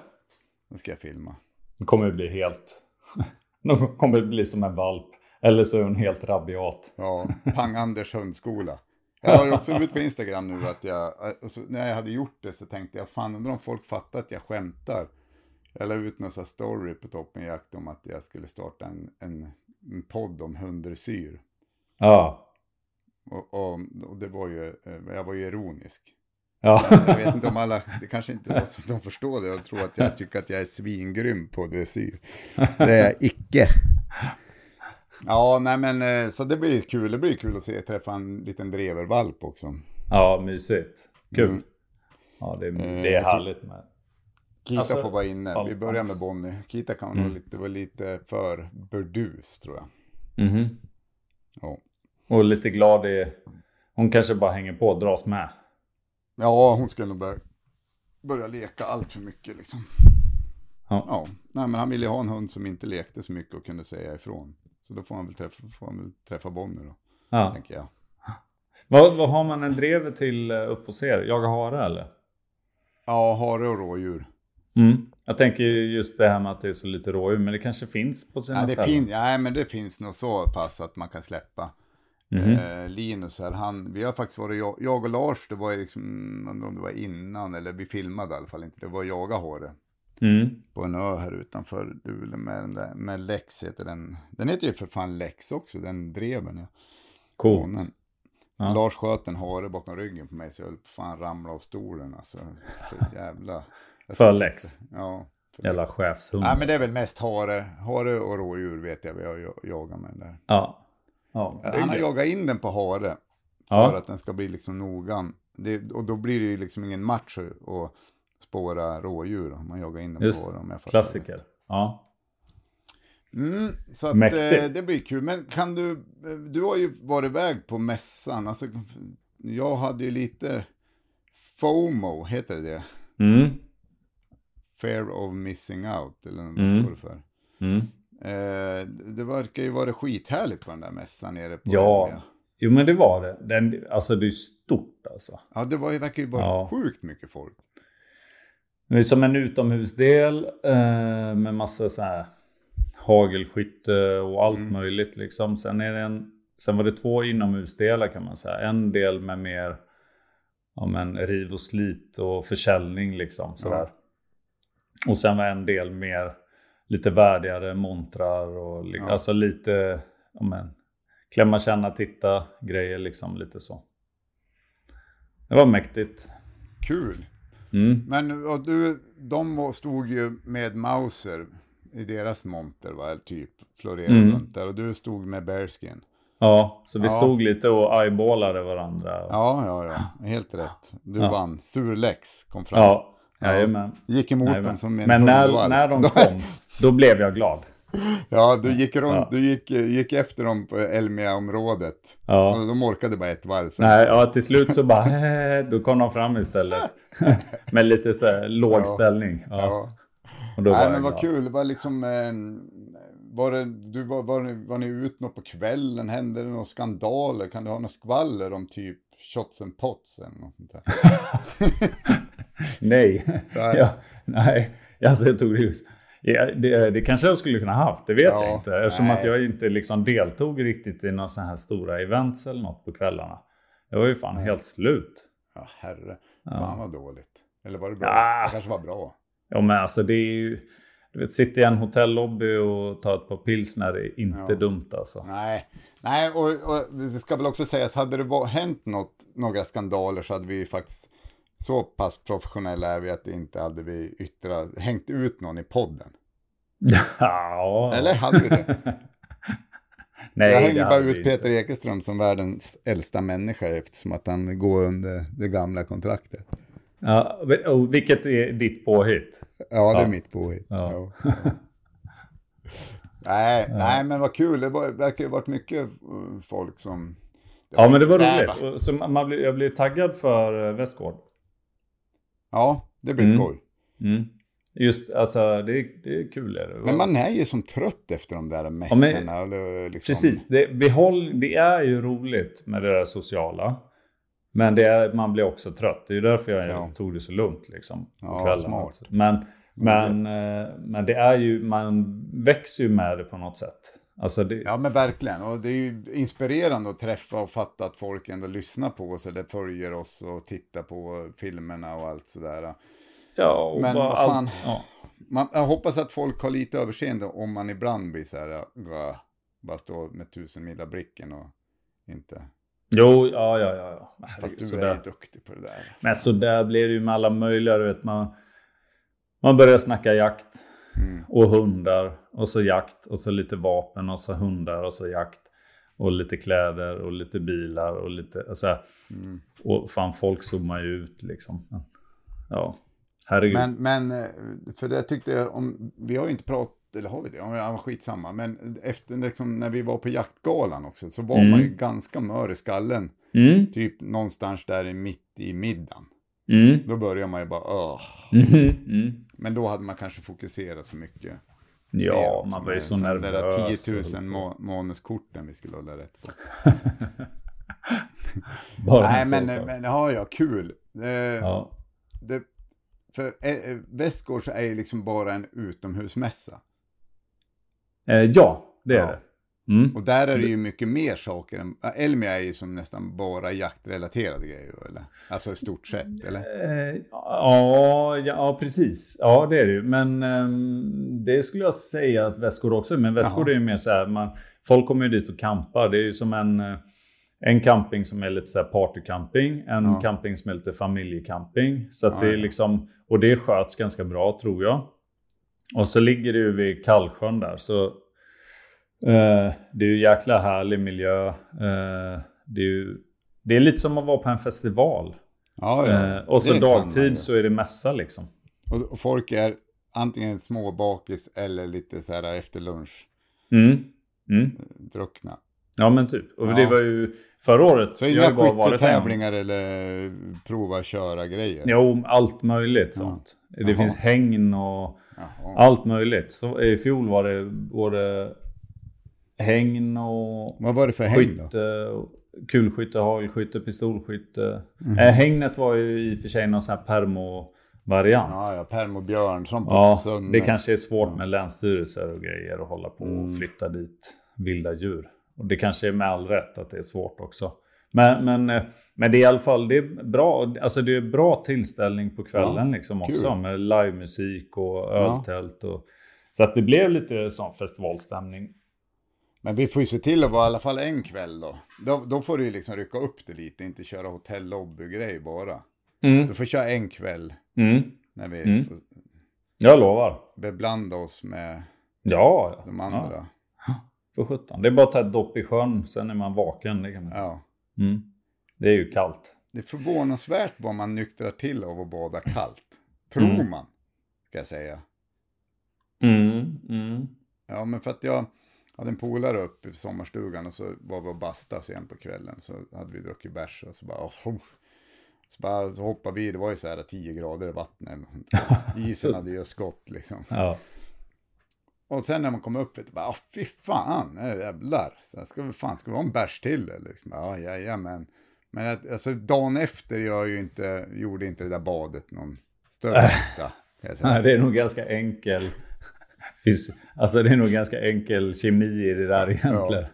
Nu ska jag filma. Det kommer bli helt... De kommer bli som en valp. Eller så är hon helt rabiat. Ja, Pang-Anders hundskola. Jag har ju också ut på Instagram nu att jag, och så, när jag hade gjort det så tänkte jag, fan undrar om folk fattar att jag skämtar. Jag la ut någon sån story på Toppen Jakt om att jag skulle starta en, en, en podd om hunddressyr. Ja. Och, och, och det var ju, eh, jag var ju ironisk. Ja. Jag vet inte om alla, det kanske inte var så att de förstår det och tror att jag tycker att jag är svingrym på dressyr. Det är jag icke. Ja, nej men eh, så det blir kul, det blir kul att se, träffa en liten drevervalp också. ja, mysigt. Kul. Mm. Ja, det, Eh, det är härligt med. Kita Alltså, får vara inne, vi börjar med Bonnie. Kita kan Mm. nog lite, vara lite för burdus tror jag. Mhm. Ja. Och lite glad i... Hon kanske bara hänger på och dras med. ja, hon skulle nog börja, börja leka allt för mycket liksom. Ja. Ja, nej men han ville ha en hund som inte lekte så mycket och kunde säga ifrån. Så då får han väl träffa, får han väl träffa Bonnie då, Ja. tänker jag. Vad, vad har man en drever till eh, upp hos er? Jaga hare eller? Ja, hare och rådjur. Mm. Jag tänker just det här med att det är så lite rådjur, men det kanske finns på sina Ja, det, ställen. fin- nej, men det finns nog så pass att man kan släppa. Mhm. Eh, Linus här, han, vi har faktiskt varit, jag, jag och Lars, det var liksom, undrar om det var innan, eller vi filmade i alla fall inte, det var jaga hare. Mm. På en ö här utanför Luleå med, den där, med Lex heter den. Den heter ju för fan Lex också, den dreven. Ja. Coolt. Månen. Ja. Lars sköt en hare bakom ryggen på mig så jag höll på fan ramla av stolen alltså. Så jävla... För Lex. Ja. för Jävla chefshund. Nej men det är väl mest hare, hare och rådjur vet jag vi har jag- jagat med den där. Ja. ja Han har jagat in den på hare. För Ja. att den ska bli liksom noggrann. Det, och då blir det ju liksom ingen match att spåra rådjur om man jagar in den Just på. Om jag Klassiker. Ja. Mm, så att, eh, det blir kul. Men kan du, eh, du har ju varit iväg på mässan. Alltså, jag hade ju lite FOMO, heter det det? Mm. Fear of missing out, eller vad Mm. står det för? Mm. Eh, det verkar ju vara skithärligt på den där mässan nere på Ja. Elmia. Jo men det var det. Den, alltså det är stort alltså. Ja, det var ju, verkar ju vara Ja. sjukt mycket folk. Det är som en utomhusdel eh, med massa så här hagelskytte och allt Mm. möjligt liksom. Sen, är det en, sen var det två inomhusdelar kan man säga. En del med mer ja, men, riv och slit och försäljning liksom. Sådär. Och sen var en del mer lite värdigare montrar och li- Ja. alltså lite ja, men, klämma, känna, titta grejer liksom lite så. Det var mäktigt. Kul. Mm. Men och du, de stod ju med Mauser i deras monter, va? Typ, florerade Mm. runt där. Och du stod med Bearskin. Ja, så vi Ja. stod lite och eyeballade varandra. Ja, ja, ja. Helt rätt. Du Ja. vann. Surlex kom fram. Ja, jajamän. Gick emot Jajamän. dem som en Men när, när de kom, då blev jag glad. Ja, du gick, runt, Ja. du gick, gick efter dem på Elmia-området. Ja. Och de orkade bara ett varv. Nej, ja, till slut så bara, då kom de fram istället. Med lite så här låg Ja. ställning. Ja. Och då Nej, jag men vad kul. Det var liksom... Eh, var, det, du, var, var, ni, var ni ut något på kvällen? Hände det några skandaler? Kan du ha några skvaller om typ shots and pots eller något sånt där? Nej. Nej. Ja, nej, alltså jag tog det just. Ja, det, det kanske jag skulle kunna haft, det vet Ja, jag inte. Eftersom nej. att jag inte liksom deltog riktigt i några sådana här stora events eller något på kvällarna. Jag var ju fan helt slut. Ja, herre. Fan vad dåligt. Eller var det bra? Ja. Det kanske var bra. Ja men alltså det är ju... Du vet, sitta i en hotellobby och ta ett par pilsner är inte Ja. dumt alltså. Nej, Nej och, och det ska väl också sägas, hade det hänt något, några skandaler så hade vi ju faktiskt så pass professionella är vi att inte hade vi yttrat, hängt ut någon i podden. Ja. Eller hade vi det? Nej, jag hänger bara ut inte. Peter Ekeström som världens äldsta människa eftersom att han går under det gamla kontraktet. Ja, och vilket är ditt påhitt? Ja, det är Ja. mitt påhitt. Ja. Ja. nej, nej, men vad kul. Det var, verkar ju varit mycket eh, folk som... Ja, men det var roligt. Så man blir, jag blir taggad för eh, Västgård. Ja, det blir Mm. skoj. Mm. Just, alltså det är, det är kul. Är det. Men man är ju som trött efter de där Ja, mässorna. eller liksom, Precis, det, behåll, det är ju roligt med det där sociala. Men det är, man blir också trött. Det är ju därför jag Ja. tog det så lugnt liksom. På Ja, kvällen. smart. Men, men, eh, men det är ju, man växer ju med det på något sätt. Alltså det, Ja, men verkligen. Och det är ju inspirerande att träffa och fatta att folk ändå lyssnar på oss eller följer oss och tittar på filmerna och allt sådär. ja, och men vad fan. Allt, ja. Man, jag hoppas att folk har lite överseende om man ibland blir så här, bara står med tusen mila blicken och inte. Jo, ja, ja, ja. ja. Fast du sådär. är duktig på det där. Men så där blir det ju med alla möjliga, du vet. Man, man börjar snacka jakt Mm. och hundar och så jakt och så lite vapen och så hundar och så jakt. Och lite kläder och lite bilar och lite, alltså, Mm. och fan folk zoomar ju ut liksom. Men, ja, herregud. Men, men, eh, för det tyckte jag om, vi har ju inte pratat, eller har vi det? Ja, skitsamma. Men efter liksom, när vi var på jaktgalan också så var Mm. man ju ganska mör i skallen. Mm, Typ någonstans där i mitt i middagen. Mm, Då börjar man ju bara Åh. mhm, mm. Men då hade man kanske fokuserat så mycket. Ja, man var ju så de nervös. där och 10 000 höll på. må- manuskorten vi skulle hålla rätt på. Bara Nej, en men, men ja, ja, kul. Eh, Ja. det, för eh, Västgårds är ju liksom bara en utomhusmässa. Eh, ja, det är Ja. det. Mm. Och där är det ju mycket mer saker. än- Elmia är ju som nästan bara jaktrelaterade grejer, eller? Alltså i stort sett, eller? Eh, ja, ja, ja, precis. Ja, det är det ju. Men ehm, det skulle jag säga att Västgård också. Men Jaha. är ju mer så här, man, folk kommer ju dit och campar. Det är ju som en, eh, en camping som är lite så här partycamping. En Ja. camping som är lite familjecamping. Så att Ja, det är liksom, och det sköts ganska bra tror jag. Och så ligger det ju vid Kallsjön där. Så eh, det är ju jäkla härlig miljö. Eh, det, är ju, det är lite som att vara på en festival. Ja, ja. Eh, och så Det dagtid så är det mässa liksom. Och, och folk är antingen småbakis eller lite så här efter lunch Mm. Mm. druckna. Ja men typ. Och Ja. det var ju förra året. Så inga skyttetävlingar eller prova köra grejer. Jo, allt möjligt sånt. Det Jaha. finns hängn och Jaha. allt möjligt. Så i fjol var det både hängn och Vad var det för häng då? skytte, kulskytte, hagelskytte, pistolskytte. Mhm. Eh, hängnet var ju i och för sig någon sån här permo-variant. Ja, ja, permobjörn som på Ja, Sunne. det kanske är svårt med länsstyrelser och grejer att hålla på Mm. och flytta dit vilda djur. Och det kanske är med all rätt att det är svårt också. Men, men, eh, men det är i alla fall det är bra, alltså det är bra tillställning på kvällen Ja, liksom kul. också. Med livemusik och öltält. Och, så att det blev lite sån festivalstämning. Men vi får ju se till att vara i alla fall en kväll då. Då, då får du ju liksom rycka upp det lite, inte köra hotellobby-grej bara. Mm. Du får köra en kväll Mm. när vi Mm. får Jag lovar. beblanda oss med Ja, de andra. Ja, för sjutton. Det är bara att ta ett dopp i sjön, sen är man vaken. Det, kan man. Ja. Mm. det är ju kallt. Det är förvånansvärt vad man nyktrar till av att bada kallt. Tror Mm. man, ska jag säga. Mm. Mm. Ja, men för att jag hade en polare uppe i sommarstugan och så var vi och bastade sen på kvällen. Så hade vi druckit bärs och så bara, oh. så bara så hoppade vi, det var ju så här 10 grader i vattnet. Isen hade ju skott liksom. Ja. Och sen när man kom upp, du, bara, oh, fy fan, jävlar. Så här, ska vi fan, ska vi ha en bärs till eller? Liksom, ja, jajamän. Men att, alltså dagen efter jag ju inte, gjorde inte det där badet någon större nytta. Nej, det är nog ganska enkel. Fys- Alltså det är nog ganska enkel kemi i det där egentligen.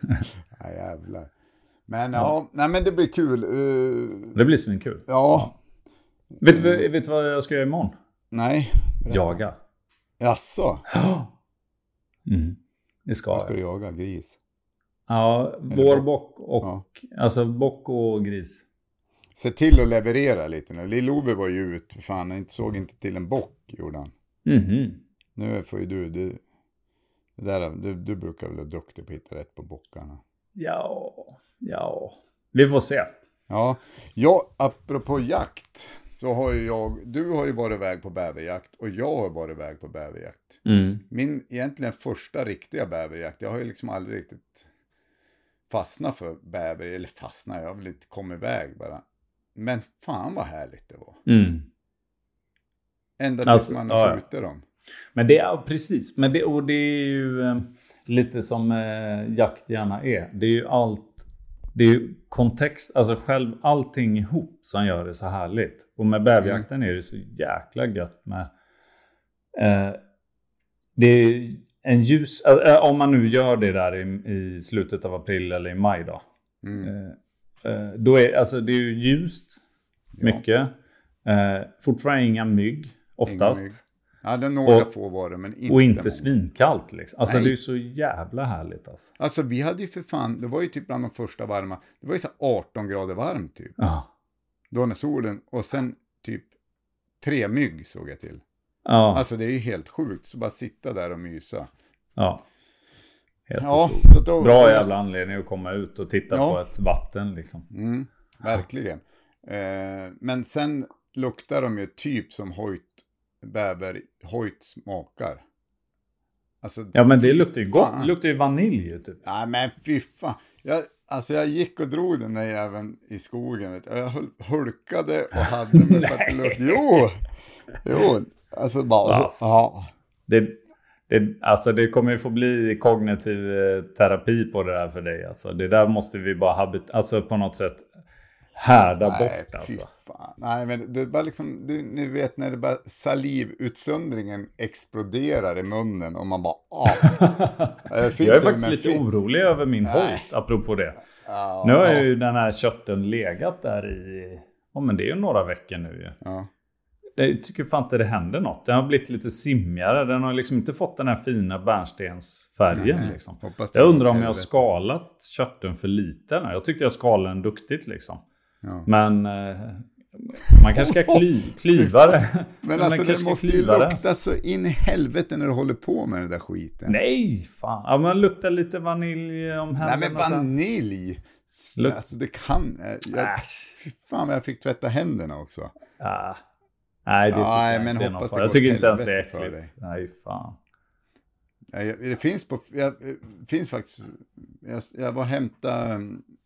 Ja, jävlar. Men ja, nej men det blir kul. Uh, Det blir svinkul. ja, Vet, du, vet vad jag ska göra imorgon? nej. berätta. Jaga. Jaså, Mm. Det ska vad ska jag. du jaga? Gris? Ja, Eller vår bock. bock och... Alltså bock och gris. Se till att leverera lite nu. Lill-Ove var ju ut, för fan, han såg inte till en bock, gjorde han. Mhm. Nu får ju du, du, där, du, du brukar väl vara duktig på att hitta rätt på bockarna. Ja, ja. Vi får se. Ja, ja, apropå jakt så har ju jag, du har ju varit iväg på bäverjakt och jag har varit iväg på bäverjakt. Mm. Min egentligen första riktiga bäverjakt, jag har ju liksom aldrig riktigt fastnat för bäver, eller fastnat, jag har väl inte kommit iväg bara. Men fan vad härligt det var. Mm. Ända tills Alltså, man ja. skjuter dem. Men det är precis, men det, och det är ju eh, lite som eh, jakt gärna är. Det är ju allt, det är ju kontext, alltså själv allting ihop som gör det så härligt. Och med bäverjakten är det så jäkla gött med eh, det är en ljus, eh, om man nu gör det där i, i slutet av april eller i maj då. Mm. Eh, då är alltså det är ju ljust mycket. Eh, fortfarande inga mygg oftast. mygg. Ja, det är några Och- få var det, men inte Och inte många. svinkallt liksom. Alltså Nej. det är så jävla härligt alltså. Alltså vi hade ju för fan, det var ju typ bland de första varma, det var ju så här 18 grader varmt typ. Ja. Då när solen, och sen typ tre mygg såg jag till. Ja. Alltså det är ju helt sjukt, så bara sitta där och mysa. ja. Helt Ja, så då, Bra jävla anledning att komma ut och titta Ja. på ett vatten liksom. Mm, verkligen. Eh, men sen luktar de ju typ som hojt, bäver, hojt smakar. Alltså, Ja men det luktar ju gott. Det luktar ju vanilj ju typ. Nej men fy fan. Jag, alltså jag gick och drog den där jäveln i skogen. Vet. Jag hulkade och hade mig för att det luktade. Jo! Jo! Alltså bara, Va? ja. Det, det, alltså det kommer ju få bli kognitiv eh, terapi på det där för dig. Alltså det där måste vi bara habit- alltså på något sätt härda Nej, bort fy alltså. fan. Nej, men det var liksom, du, ni vet när det bara salivutsöndringen exploderar i munnen och man bara, ah. Finns Jag är faktiskt lite fi- orolig över min Nej. hojt, apropå det. Ja, Nu har ja, ju den här kötten legat där i, ja men det är ju några veckor nu ju. ja. Jag tycker fan inte det händer något. Den har blivit lite simmigare. Den har liksom inte fått den här fina bärnstensfärgen. Nej, liksom. Jag undrar om jag har skalat körten för lite. Jag tyckte jag skalade den duktigt liksom. Ja. Men eh, man kanske ska kly, klyva det. Men alltså det måste ju det. lukta så in i helvete när du håller på med den där skiten. Nej, fan. Ja, man luktar lite vanilj om Nej händerna. men sen. vanilj. Luk- Alltså det kan... Jag, fy fan vad jag fick tvätta händerna också. Ja. Nej, det tycker Nej, jag men inte hoppas det Jag tycker inte ens det är äckligt. Nej, fan. Ja, jag- Det finns på... Jag, finns faktiskt... Jag, jag var hämta...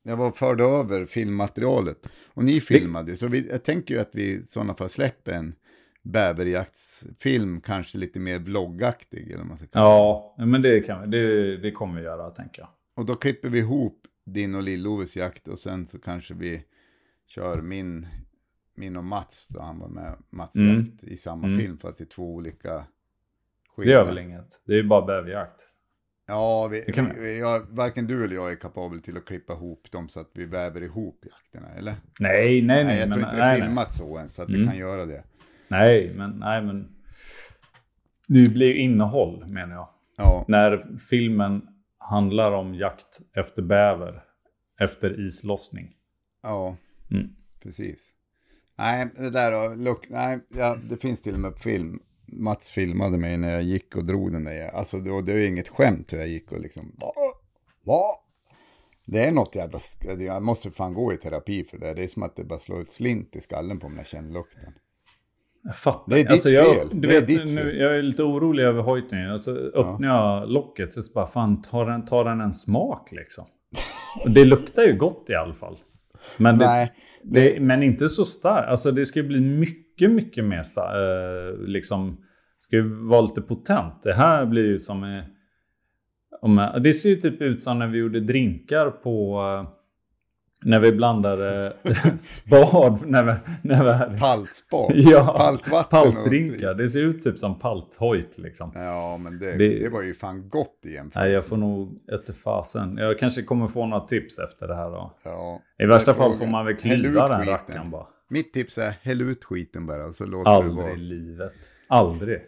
Jag var förde över filmmaterialet. Och ni filmade. Så vi, jag tänker ju att vi i sådana fall släpper en bäverjaktsfilm. Kanske lite mer vloggaktig. Eller man ska kalla. Ja, men det, kan det, det kommer vi göra, tänker jag. Och då klipper vi ihop din och Lill-Oves jakt. Och sen så kanske vi kör min, min och Mats. Då han var med Mats Mm. jakt i samma Mm. film. Fast i två olika Det gör väl inget. Det är ju bara bäverjakt. Ja, vi, vi, vi, jag, varken du eller jag är kapabel till att klippa ihop dem så att vi väver ihop jakterna, eller? Nej, nej, nej. Nej, jag men, tror inte det nej, är nej. filmat så än, så att vi Mm. kan göra det. nej, men, nej, men. Det blir ju innehåll, menar jag. Ja, När filmen handlar om jakt efter bäver. Efter islossning. ja Mm. precis. Nej, det där då, look, nej, ja, det finns till och med på film. Mats filmade mig när jag gick och drog den där. Alltså det, det var inget skämt hur jag gick och liksom, va? Va? Det är något jävla, jag måste fan gå i terapi för det. Det är som att det bara slår ett slint i skallen på mig när jag känner lukten. Jag fattar. Det är ditt alltså, jag, fel. Du Det är vet, ditt nu, fel. jag är lite orolig över hojtningen. Alltså, öppnar jag locket så bara, fan, tar den, tar den en smak liksom? Och det luktar ju gott i alla fall. Men, det, Nej, det, men inte så starkt. Alltså det ska ju bli mycket, mycket mer starkt. Eh, liksom, ska ju vara lite potent. Det här blir ju som... Eh, det ser ju typ ut som när vi gjorde drinkar på... Eh, när vi blandade spad. När vi, när vi, Paltspad, Ja, paltvatten paltdrinkar. Det ser ut typ som palthojt liksom. Ja, men det, Det- det... var ju fan gott i jämförelse. Nej, jag får nog ötte fasen. Jag kanske kommer få några tips efter det här då. Ja. I värsta fall får man väl kliva den rackaren bara. Mitt tips är häll ut skiten bara, så låter det vara. Aldrig i livet. Aldrig.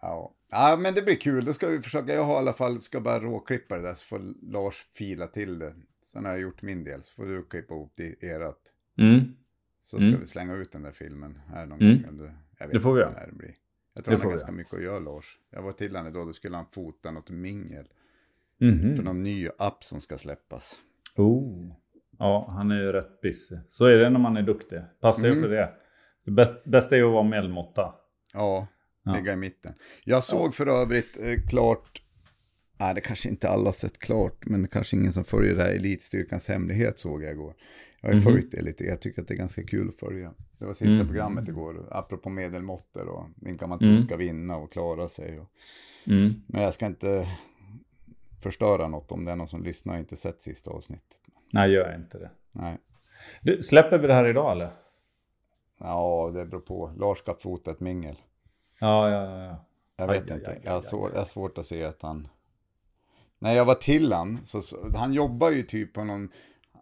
Ja. ja, men det blir kul. Då ska vi försöka. Jag har i alla fall, ska bara råklippa det där så får Lars fila till det. Sen har jag gjort min del så får du klippa ihop det erat. Mm. Så ska Mm. vi slänga ut den där filmen här någon Mm. gång. Jag vet Det får vi göra. det blir. Jag Det tror han får har ganska mycket att göra Lars. Jag var till honom idag, då skulle han fota något mingel. Mhm. För någon ny app som ska släppas. Oh. Ja, han är ju rätt busy. Så är det när man är duktig. Passa Mm. för det. Det bäst- bästa är att vara medelmåtta. Ja, Ja. ligga i mitten. Jag såg för övrigt eh, klart, nej det kanske inte alla sett klart, men det kanske ingen som följer det här Elitstyrkans hemlighet såg jag igår. Jag har ju Mhm. följt det lite, jag tycker att det är ganska kul att följa. Det var sista Mm. programmet igår, apropå medelmåttor och vilka man tror Mm. ska vinna och klara sig. Och, Mm. men jag ska inte förstöra något om det är någon som lyssnar och inte sett sista avsnittet. Nej, gör inte det. Nej, Du, släpper vi det här idag eller? ja det beror på. Lars ska fota ett mingel. Ja, ja, ja, ja. Jag Aj, vet aj, inte. aj, jag, har aj, svår, aj. jag har svårt att se att han... När jag var till han, så, så han jobbar ju typ på någon...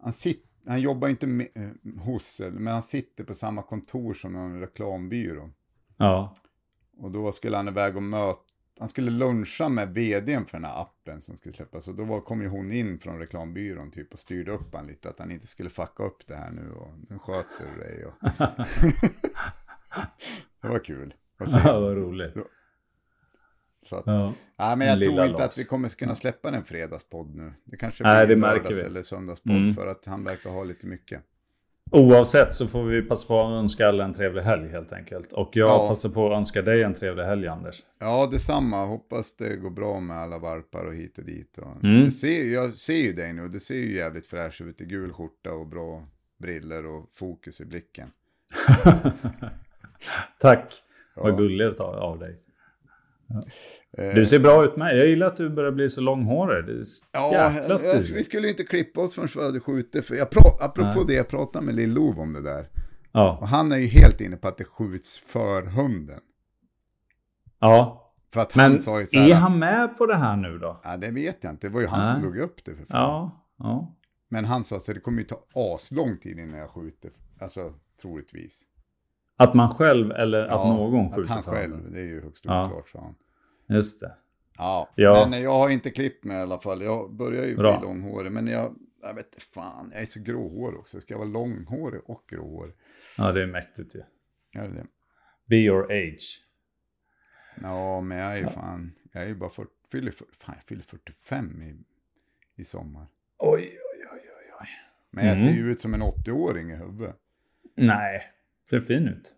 Han, sit, han jobbar inte med, eh, hos, men han sitter på samma kontor som någon reklambyrå. Ja. Och då skulle han iväg och möta... Han skulle luncha med vdn för den här appen som skulle släppas. Så då var, kom ju hon in från reklambyrån typ och styrde upp han lite. Att han inte skulle fucka upp det här nu och nu sköter du dig. Och... det var kul. Ja, vad roligt. Så att, Ja. Nej, men jag tror inte Lars. att vi kommer kunna släppa en fredagspodd nu. Det kanske Nej, blir det märker vi. eller söndagspodd Mm. för att han verkar ha lite mycket. Oavsett så får vi passa på att önska alla en trevlig helg helt enkelt. Och jag Ja. passar på att önska dig en trevlig helg Anders. Ja, detsamma. Hoppas det går bra med alla valpar och hit och dit. Och Mm. du ser, jag ser ju dig nu. Det ser ju jävligt fräsch ut i gul skjorta och bra briller och fokus i blicken. Tack. Ja. Vad gulligt av dig. Eh, Du ser bra ut med. Jag gillar att du börjar bli så långhårig. Det är Ja, jag, vi skulle ju inte klippa oss förrän vi hade skjutit. För jag pra, apropå Nej. det, jag pratade med Lill-Lov om det där. Och Ja. han är ju helt inne på att det skjuts för hunden. ja. För att han Men sa ju så här. är han med på det här nu då? Ja, det vet jag inte. Det var ju han som Nej. drog upp det för fan. Ja. ja. Men han sa att det kommer ju ta aslång tid innan jag skjuter. Alltså, troligtvis. Att man själv eller att Ja, någon skjuter Att han själv, det är ju högst Ja. oklart, sa han. Just det. Ja, Ja. men jag har inte klippt mig i alla fall. Jag börjar ju Bra. bli långhårig, men jag, jag vet inte fan, jag är så gråhårig också. Ska jag vara långhårig och gråhårig? Ja, det är mäktigt ju. Är det det? Be your age. Ja, men jag är ju fan, jag är ju bara 40, fyller, fan, jag fyller 45 i, i sommar. Oj, oj, oj, oj, oj. Men jag Mm. ser ju ut som en 80-åring i huvudet. Nej, ser fin ut.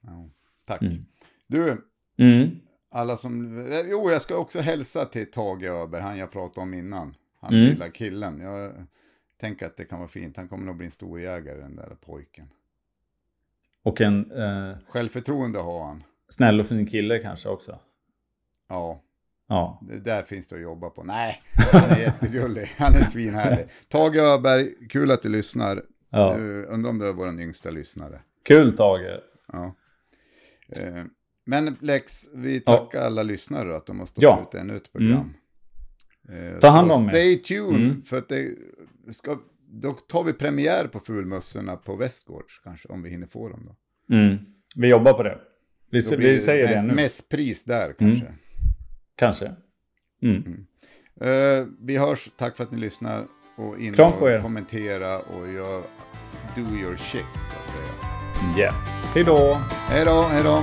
Ja, tack. Mm. Du, Mm. alla som... eh, Jo, jag ska också hälsa till Tage Öberg, han jag pratade om innan. Han Mm. lilla killen. Jag tänker att det kan vara fint. Han kommer nog bli en stor jägare, den där pojken. Och en eh, Självförtroende har han. snäll och fin kille kanske också. Ja, Ja. det där finns det att jobba på. Nej, han är jättegullig. Han är svinhärlig. Tage Öberg, kul att du lyssnar. ja. Du, undrar om du är vår yngsta lyssnare. Kul Tage. Ja. Eh, Men Lex, vi tackar alla lyssnare då, att de har stått Ja. Mm. ut ännu ett program. Eh, Ta hand om er. Stay tuned, Mm. för att det ska, då tar vi premiär på Fulmössorna på Västgårds kanske, om vi hinner få dem då. Mm. Vi jobbar på det. Vi, vi säger det nu. Mest pris där kanske. Kanske. Mm. Eh, vi hörs, tack för att ni lyssnar. Och in och er. kommentera och gör do your shit så att säga. Yeah. Hej då! Hej då, hej då.